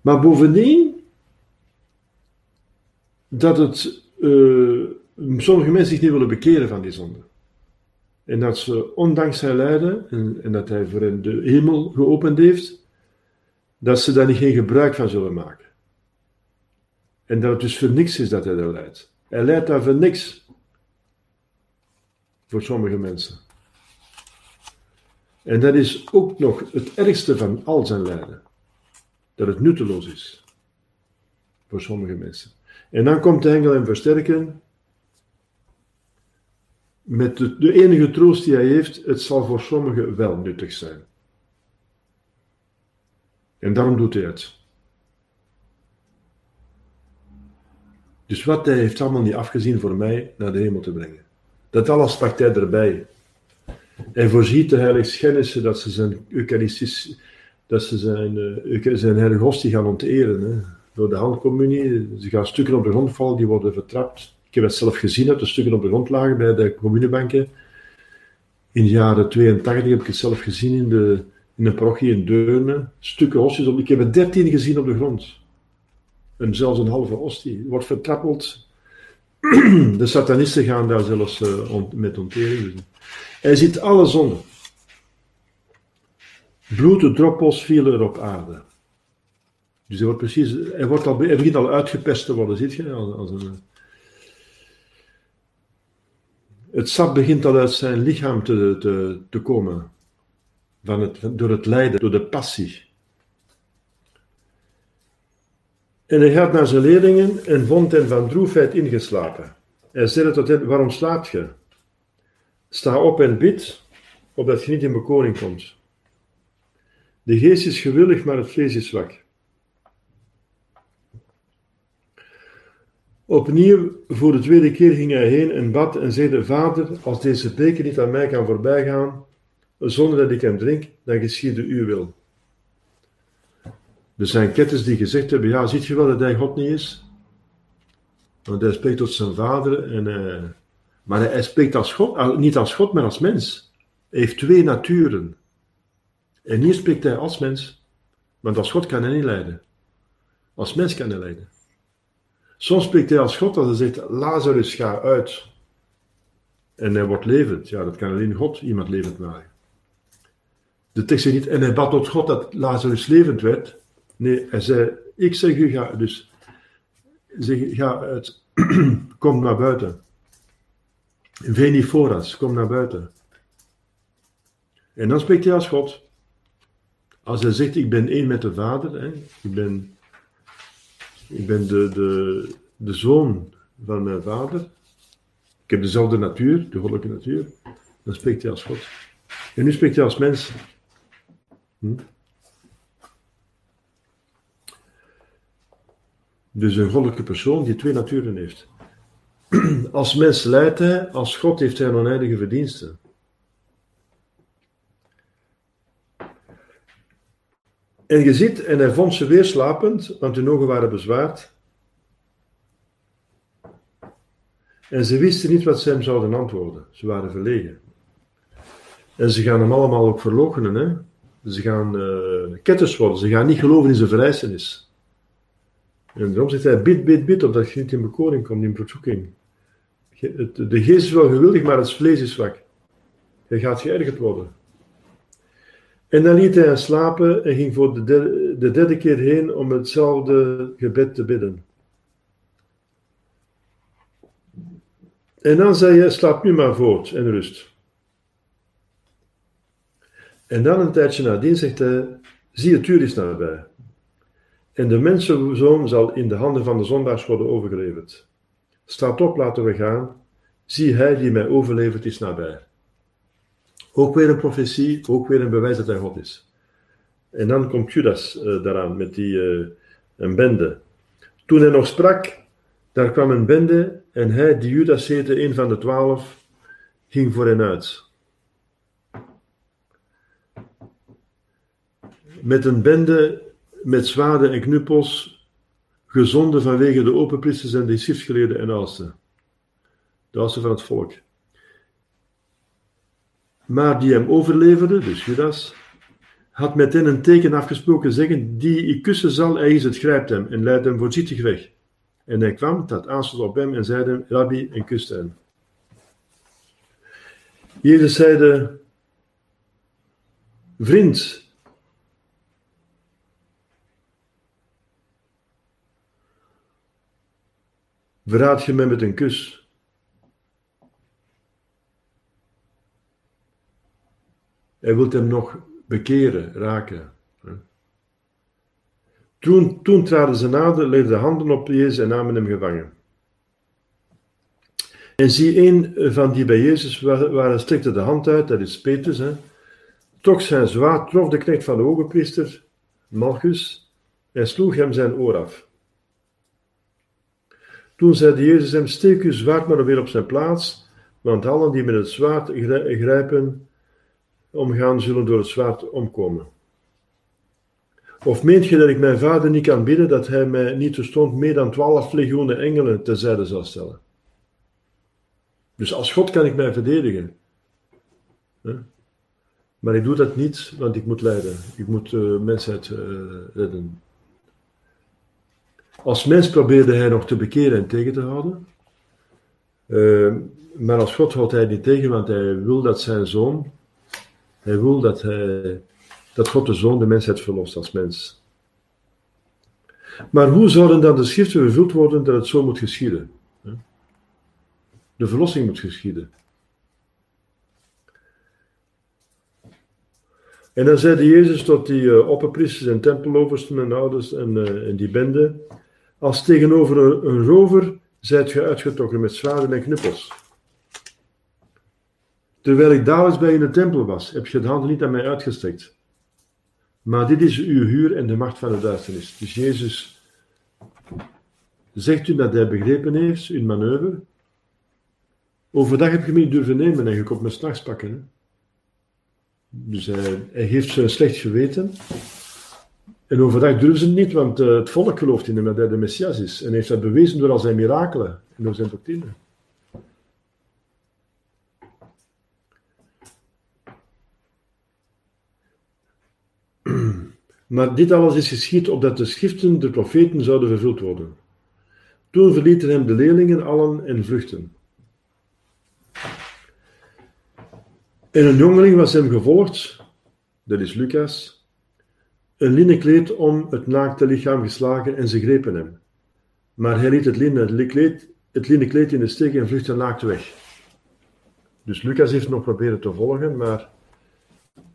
Maar bovendien, dat het, uh, sommige mensen zich niet willen bekeren van die zonde. En dat ze, ondanks zijn lijden, en, en, dat hij voor hen de hemel geopend heeft, dat ze daar niet geen gebruik van zullen maken. En dat het dus voor niks is dat hij daar leidt. Hij leidt daar voor niks. Voor sommige mensen. En dat is ook nog het ergste van al zijn lijden. Dat het nutteloos is. Voor sommige mensen. En dan komt de engel hem versterken met de, enige troost die hij heeft, het zal voor sommigen wel nuttig zijn. En daarom doet hij het. Dus wat hij heeft allemaal niet afgezien voor mij naar de hemel te brengen. Dat alles pakt hij erbij. Hij voorziet de heiligschennissen dat ze zijn Eucharistisch, dat ze zijn, uh, zijn heilige hostie gaan onteren. Hè. Door de handcommunie, ze gaan stukken op de grond vallen, die worden vertrapt heb het zelf gezien, dat de stukken op de grond lagen bij de communebanken. In de jaren 82 heb ik het zelf gezien in de, in een parochie in Deurne. Stukken hostjes op. Ik heb er 13 gezien op de grond. En zelfs een halve hostie. Wordt vertrappeld. De satanisten gaan daar zelfs on, met ontering. Hij ziet alle zonden. Bloeddroppels vielen er op aarde. Dus hij wordt precies, hij, wordt al, hij begint al uitgepest te worden, ziet je? Als een, het sap begint al uit zijn lichaam te, te, te komen. Van het, door het lijden, door de passie. En hij gaat naar zijn leerlingen en vond hen van droefheid ingeslapen. Hij zei tot hen, waarom slaapt je? Sta op en bid, opdat je niet in bekoring komt. De geest is gewillig, maar het vlees is zwak. Opnieuw, voor de tweede keer ging hij heen en bad en zei: Vader, als deze beker niet aan mij kan voorbijgaan, zonder dat ik hem drink, dan geschiede uw wil. Er zijn ketters die gezegd hebben: Ja, ziet je wel dat hij God niet is? Want hij spreekt tot zijn vader, en, uh, maar hij spreekt als God, niet als God, maar als mens. Hij heeft twee naturen. En hier spreekt hij als mens, want als God kan hij niet leiden. Als mens kan hij leiden. Soms spreekt hij als God als hij zegt, Lazarus ga uit. En hij wordt levend. Ja, dat kan alleen God iemand levend maken. De tekst zegt niet, en hij bad tot God dat Lazarus levend werd. Nee, hij zei, ik zeg u, ga, dus, ga uit, kom naar buiten. Veni foras, kom naar buiten. En dan spreekt hij als God. Als hij zegt, ik ben één met de Vader, hè, ik ben, ik ben de, de, de zoon van mijn Vader, ik heb dezelfde natuur, de goddelijke natuur, dan spreekt hij als God. En nu spreekt hij als mens. Hm? Dus een goddelijke persoon die twee naturen heeft. Als mens leidt hij, als God heeft hij oneindige verdiensten. En je ziet, en hij vond ze weer slapend, want hun ogen waren bezwaard. En ze wisten niet wat ze hem zouden antwoorden. Ze waren verlegen. En ze gaan hem allemaal ook verloochenen. Hè? Ze gaan uh, worden. Ze gaan niet geloven in zijn verrijzenis. En daarom zegt hij, bid, bid, bid, opdat je niet in bekoring komt, in verzoeking. De geest is wel gewildig, maar het vlees is zwak. Hij gaat geërgerd worden. En dan liet hij hen slapen en ging voor de derde, de derde keer heen om hetzelfde gebed te bidden. En dan zei hij, slaap nu maar voort en rust. En dan een tijdje nadien zegt hij, zie het uur is nabij. En de mensenzoon zal in de handen van de zondaars worden overgeleverd. Staat op, laten we gaan. Zie hij die mij overlevert is nabij. Ook weer een profetie, ook weer een bewijs dat hij God is. En dan komt Judas uh, daaraan met die uh, een bende. Toen hij nog sprak, daar kwam een bende en hij, die Judas heette, een van de twaalf, ging voor hen uit. Met een bende met zwaarden en knuppels, gezonden vanwege de openpriesters en de schriftgeleerden en oudsten. De oudsten van het volk. Maar die hem overleverde, dus Judas, had met hen een teken afgesproken, zeggen, die ik kussen zal, hij is het, grijpt hem en leidt hem voorzichtig weg. En hij kwam, dat aanstond op hem en zeide, Rabbi, en kuste hem. Jezus zeide, vriend, verraad je mij met een kus? Hij wil hem nog bekeren, raken. Toen, toen traden ze nader, legden de handen op Jezus en namen hem gevangen. En zie, een van die bij Jezus waren, strekte de hand uit, dat is Petrus, hè, trok zijn zwaard, trof de knecht van de hogepriester, Malchus, en sloeg hem zijn oor af. Toen zeide Jezus hem, steek uw zwaard maar weer op zijn plaats, want allen die met het zwaard grijpen, omgaan, zullen door het zwaard omkomen. Of meent je dat ik mijn vader niet kan bidden dat hij mij niet terstond meer dan twaalf legioenen engelen terzijde zal stellen? Dus als God kan ik mij verdedigen. Maar ik doe dat niet, want ik moet lijden. Ik moet de mensheid uh, redden. Als mens probeerde hij nog te bekeren en tegen te houden. Uh, maar als God houdt hij niet tegen, want hij wil dat zijn zoon, hij wil dat, hij, dat God de zoon de mensheid verlost als mens. Maar hoe zouden dan de schriften vervuld worden dat het zo moet geschieden? De verlossing moet geschieden. En dan zeide Jezus tot die uh, opperpriesters en tempeloversten en ouders en, en die bende, als tegenover een, een rover zijt ge uitgetrokken met zwaarden en knuppels. Terwijl ik dagelijks bij in de tempel was, heb je de handen niet aan mij uitgestrekt. Maar dit is uw huur en de macht van de duisternis. Dus Jezus zegt u dat hij begrepen heeft, uw manoeuvre. Overdag heb je me niet durven nemen en je komt me s'nachts pakken. Dus hij, hij heeft zijn slecht geweten. En overdag durven ze het niet, want uh, het volk gelooft in hem dat hij de Messias is. En heeft dat bewezen door al zijn mirakelen en door zijn doctrine. Maar dit alles is geschied opdat de schriften der profeten zouden vervuld worden. Toen verlieten hem de leerlingen allen en vluchten. En een jongeling was hem gevolgd, dat is Lucas, een linnen kleed om het naakte lichaam geslagen en ze grepen hem. Maar hij liet het linnen kleed, het kleed in de steek en vluchtte naakt weg. Dus Lucas heeft nog proberen te volgen, maar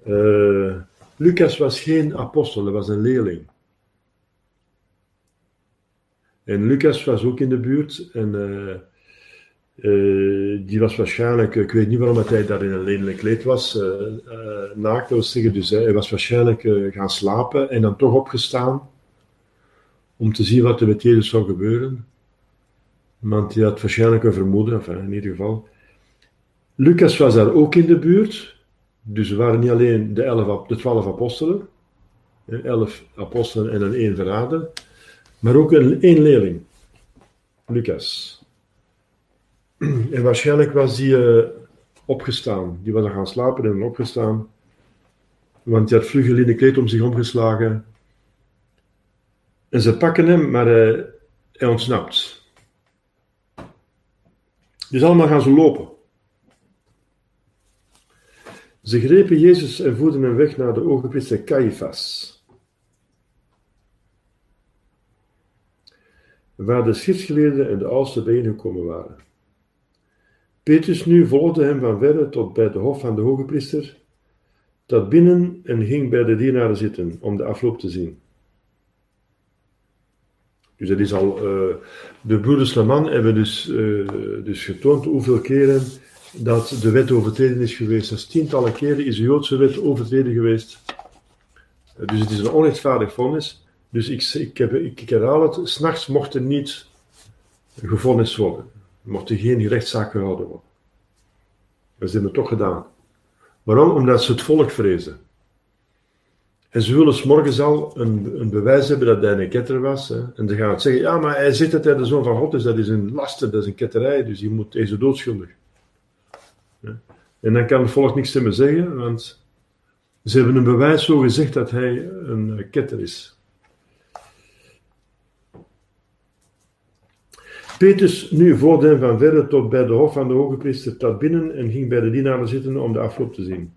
uh, Lucas was geen apostel, hij was een leerling. En Lucas was ook in de buurt en uh, uh, die was waarschijnlijk, ik weet niet waarom hij daar in een lelijk kleed was, uh, naakt, dat zeggen. Dus hij was waarschijnlijk gaan slapen en dan toch opgestaan om te zien wat er met Jezus zou gebeuren. Want hij had waarschijnlijk een vermoeden, enfin, in ieder geval. Lucas was daar ook in de buurt, dus er waren niet alleen de, elf, de twaalf apostelen, elf apostelen en een één verrader, maar ook een één leerling, Lucas. En waarschijnlijk was die uh, opgestaan. Die was dan gaan slapen en opgestaan. Want hij had vlug een linnen kleed om zich omgeslagen. En ze pakken hem, maar uh, hij ontsnapt. Dus allemaal gaan ze lopen. Ze grepen Jezus en voerden hem weg naar de ogenpriester Caiaphas. Waar de schriftgeleerden en de oudste bijeengekomen waren. Petrus nu volgde hem van verre tot bij de hof van de hoge priester, dat binnen en ging bij de dienaren zitten om de afloop te zien. Dus dat is al, uh, de broeders Laman hebben dus, uh, dus getoond hoeveel keren dat de wet overtreden is geweest. Is tientallen keren is de Joodse wet overtreden geweest. Uh, dus het is een onrechtvaardig vonnis. Dus ik, ik, heb, ik, herhaal het, s'nachts mocht er niet gevonnis worden mocht er geen rechtszaak gehouden worden. Dat ze hebben toch gedaan. Waarom? Omdat ze het volk vrezen. En ze willen s morgens al een, een, bewijs hebben dat hij een ketter was. Hè. En ze gaan zeggen, ja, maar hij zit het hij de zoon van God, dus dat is een laster, dat is een ketterij, dus hij moet deze doodschuldig. En dan kan het volk niks te me zeggen, want ze hebben een bewijs zo gezegd dat hij een ketter is. Petrus nu voerde hem van verre tot bij de hof van de hoge priester trad binnen en ging bij de dienaren zitten om de afloop te zien.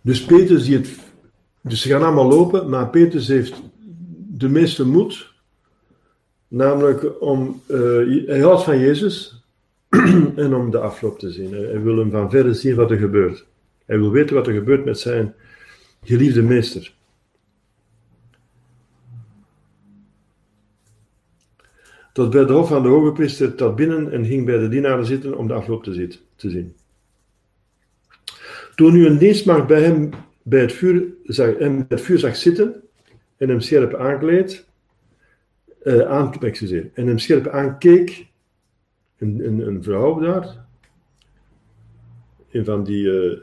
Dus Petrus die het. Dus ze gaan allemaal lopen, maar Petrus heeft de meeste moed. Namelijk om. Uh, hij houdt van Jezus. en om de afloop te zien. Hij wil hem van verre zien wat er gebeurt. Hij wil weten wat er gebeurt met zijn geliefde meester. Tot bij de hof van de hoge priester trad binnen en ging bij de dienaren zitten om de afloop te zien. Toen nu een dienstmaagd bij hem bij het vuur zag, hem bij het vuur zag zitten en hem scherp aankleed, uh, aan, excuseer, en hem scherp aankeek, een, een, een vrouw daar, een van die, uh,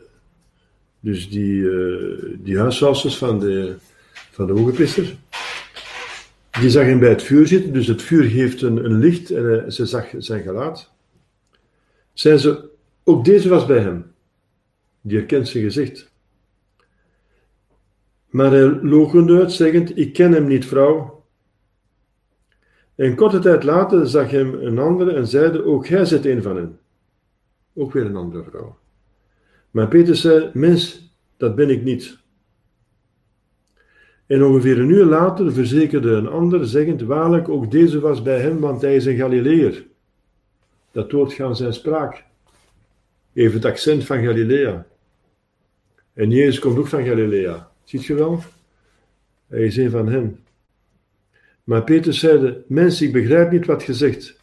dus die, uh, die huishoudsters van de, van de hogepriester, die zag hem bij het vuur zitten, dus het vuur geeft een, een licht en ze zag zijn gelaat. Zei ze, ook deze was bij hem. Die herkent zijn gezicht. Maar hij logende uit, zeggend, ik ken hem niet, vrouw. En korte tijd later zag hem een andere en zeide, ook gij zit een van hen. Ook weer een andere vrouw. Maar Peter zei, mens, dat ben ik niet. En ongeveer een uur later verzekerde een ander, zeggend, waarlijk, ook deze was bij hem, want hij is een Galileër. Dat hoort gaan zijn spraak. Even het accent van Galilea. En Jezus komt ook van Galilea. Ziet je wel? Hij is een van hen. Maar Peter zeide, mens, ik begrijp niet wat je zegt.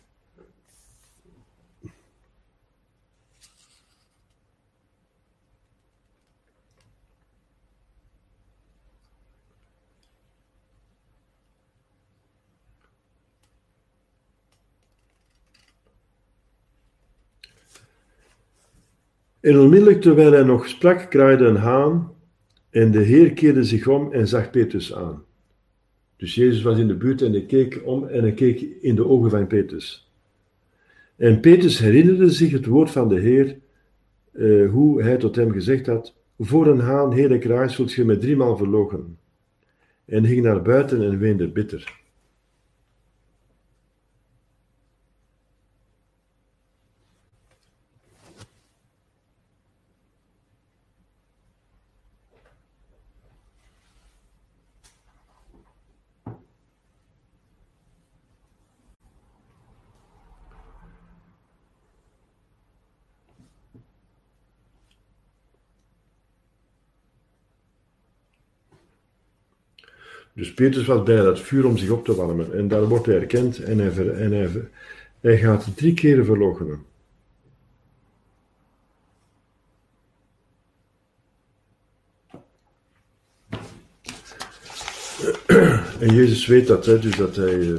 En onmiddellijk terwijl hij nog sprak, kraaide een haan en de Heer keerde zich om en zag Petrus aan. Dus Jezus was in de buurt en hij keek om en hij keek in de ogen van Petrus. En Petrus herinnerde zich het woord van de Heer, uh, hoe hij tot hem gezegd had, voor een haan, hele kraai, zult je met driemaal verlogen. En ging naar buiten en weende bitter. Dus Petrus was bij dat vuur om zich op te warmen. En daar wordt hij erkend en hij, en hij, gaat drie keren verloochenen. En Jezus weet dat, dus dat hij uh,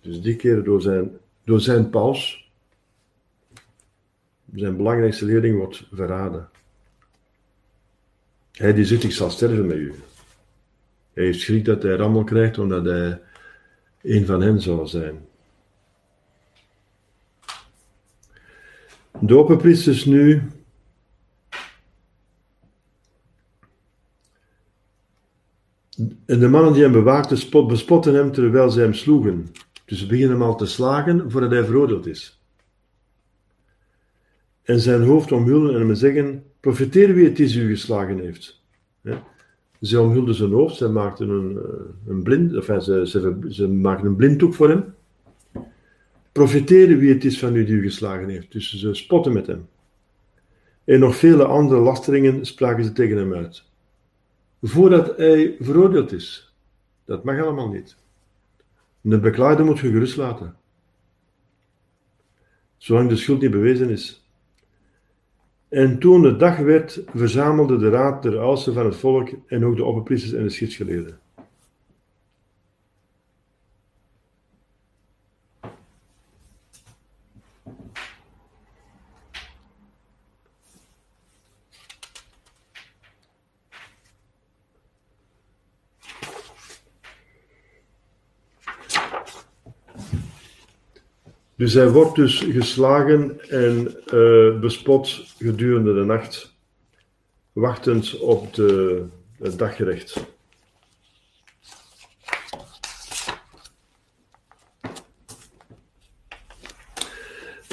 dus die keren door zijn, door zijn paus, zijn belangrijkste leerling, wordt verraden. Hij die zegt, ik zal sterven met u. Hij heeft schrik dat hij rammel krijgt omdat hij een van hen zal zijn. De opperpriesters nu En de mannen die hem bewaakten spot, bespotten hem terwijl zij hem sloegen. Dus ze beginnen hem al te slagen voordat hij veroordeeld is. En zijn hoofd omhullen en hem zeggen: Profiteer wie het is u geslagen heeft. Ze omhulden zijn hoofd, ze maakten een, eh, een blind, enfin, ze, ze, ze maakten een blinddoek voor hem. Profiteren wie het is van u die u geslagen heeft. Dus ze spotten met hem. En nog vele andere lasteringen spraken ze tegen hem uit. Voordat hij veroordeeld is. Dat mag allemaal niet. De beklaagde moet je gerust laten. Zolang de schuld niet bewezen is. En toen de dag werd, verzamelde de raad der oudsten van het volk en ook de opperpriesters en de schriftgeleerden. Dus hij wordt dus geslagen en uh, bespot gedurende de nacht, wachtend op de, het daggerecht.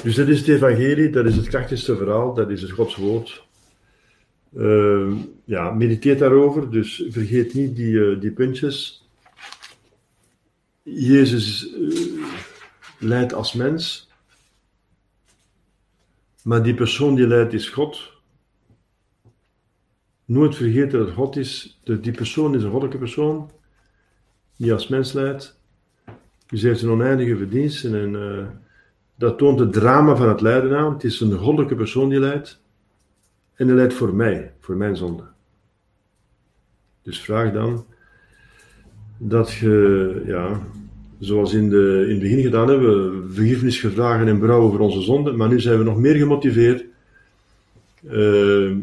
Dus dat is het evangelie, dat is het krachtigste verhaal, dat is het Gods woord. Uh, ja, mediteer daarover, dus vergeet niet die, uh, die puntjes. Jezus leidt als mens, maar die persoon die leidt is God. Nooit vergeten dat God is. Die persoon is een goddelijke persoon, die als mens leidt. Dus heeft een oneindige verdiensten en uh, dat toont het drama van het lijden aan. Het is een goddelijke persoon die leidt. En hij leidt voor mij, voor mijn zonde. Dus vraag dan dat je, ja, zoals in, de, in het begin gedaan hebben, vergiffenis gevraagd en berouw voor onze zonden, maar nu zijn we nog meer gemotiveerd uh,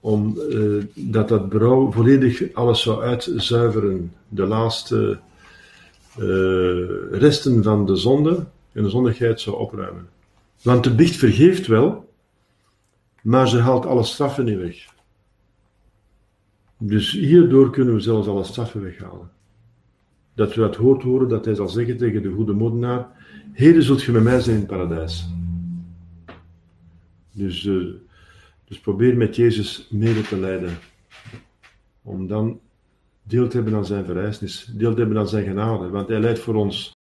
om uh, dat dat berouw volledig alles zou uitzuiveren, de laatste uh, resten van de zonde en de zondigheid zou opruimen. Want de biecht vergeeft wel, maar ze haalt alle straffen niet weg. Dus hierdoor kunnen we zelfs alle straffen weghalen. Dat we het hoort horen dat hij zal zeggen tegen de goede modenaar: Heden zult je met mij zijn in het paradijs. Dus, uh, dus probeer met Jezus mede te leiden. Om dan deel te hebben aan zijn verrijzenis, deel te hebben aan zijn genade. Want hij leidt voor ons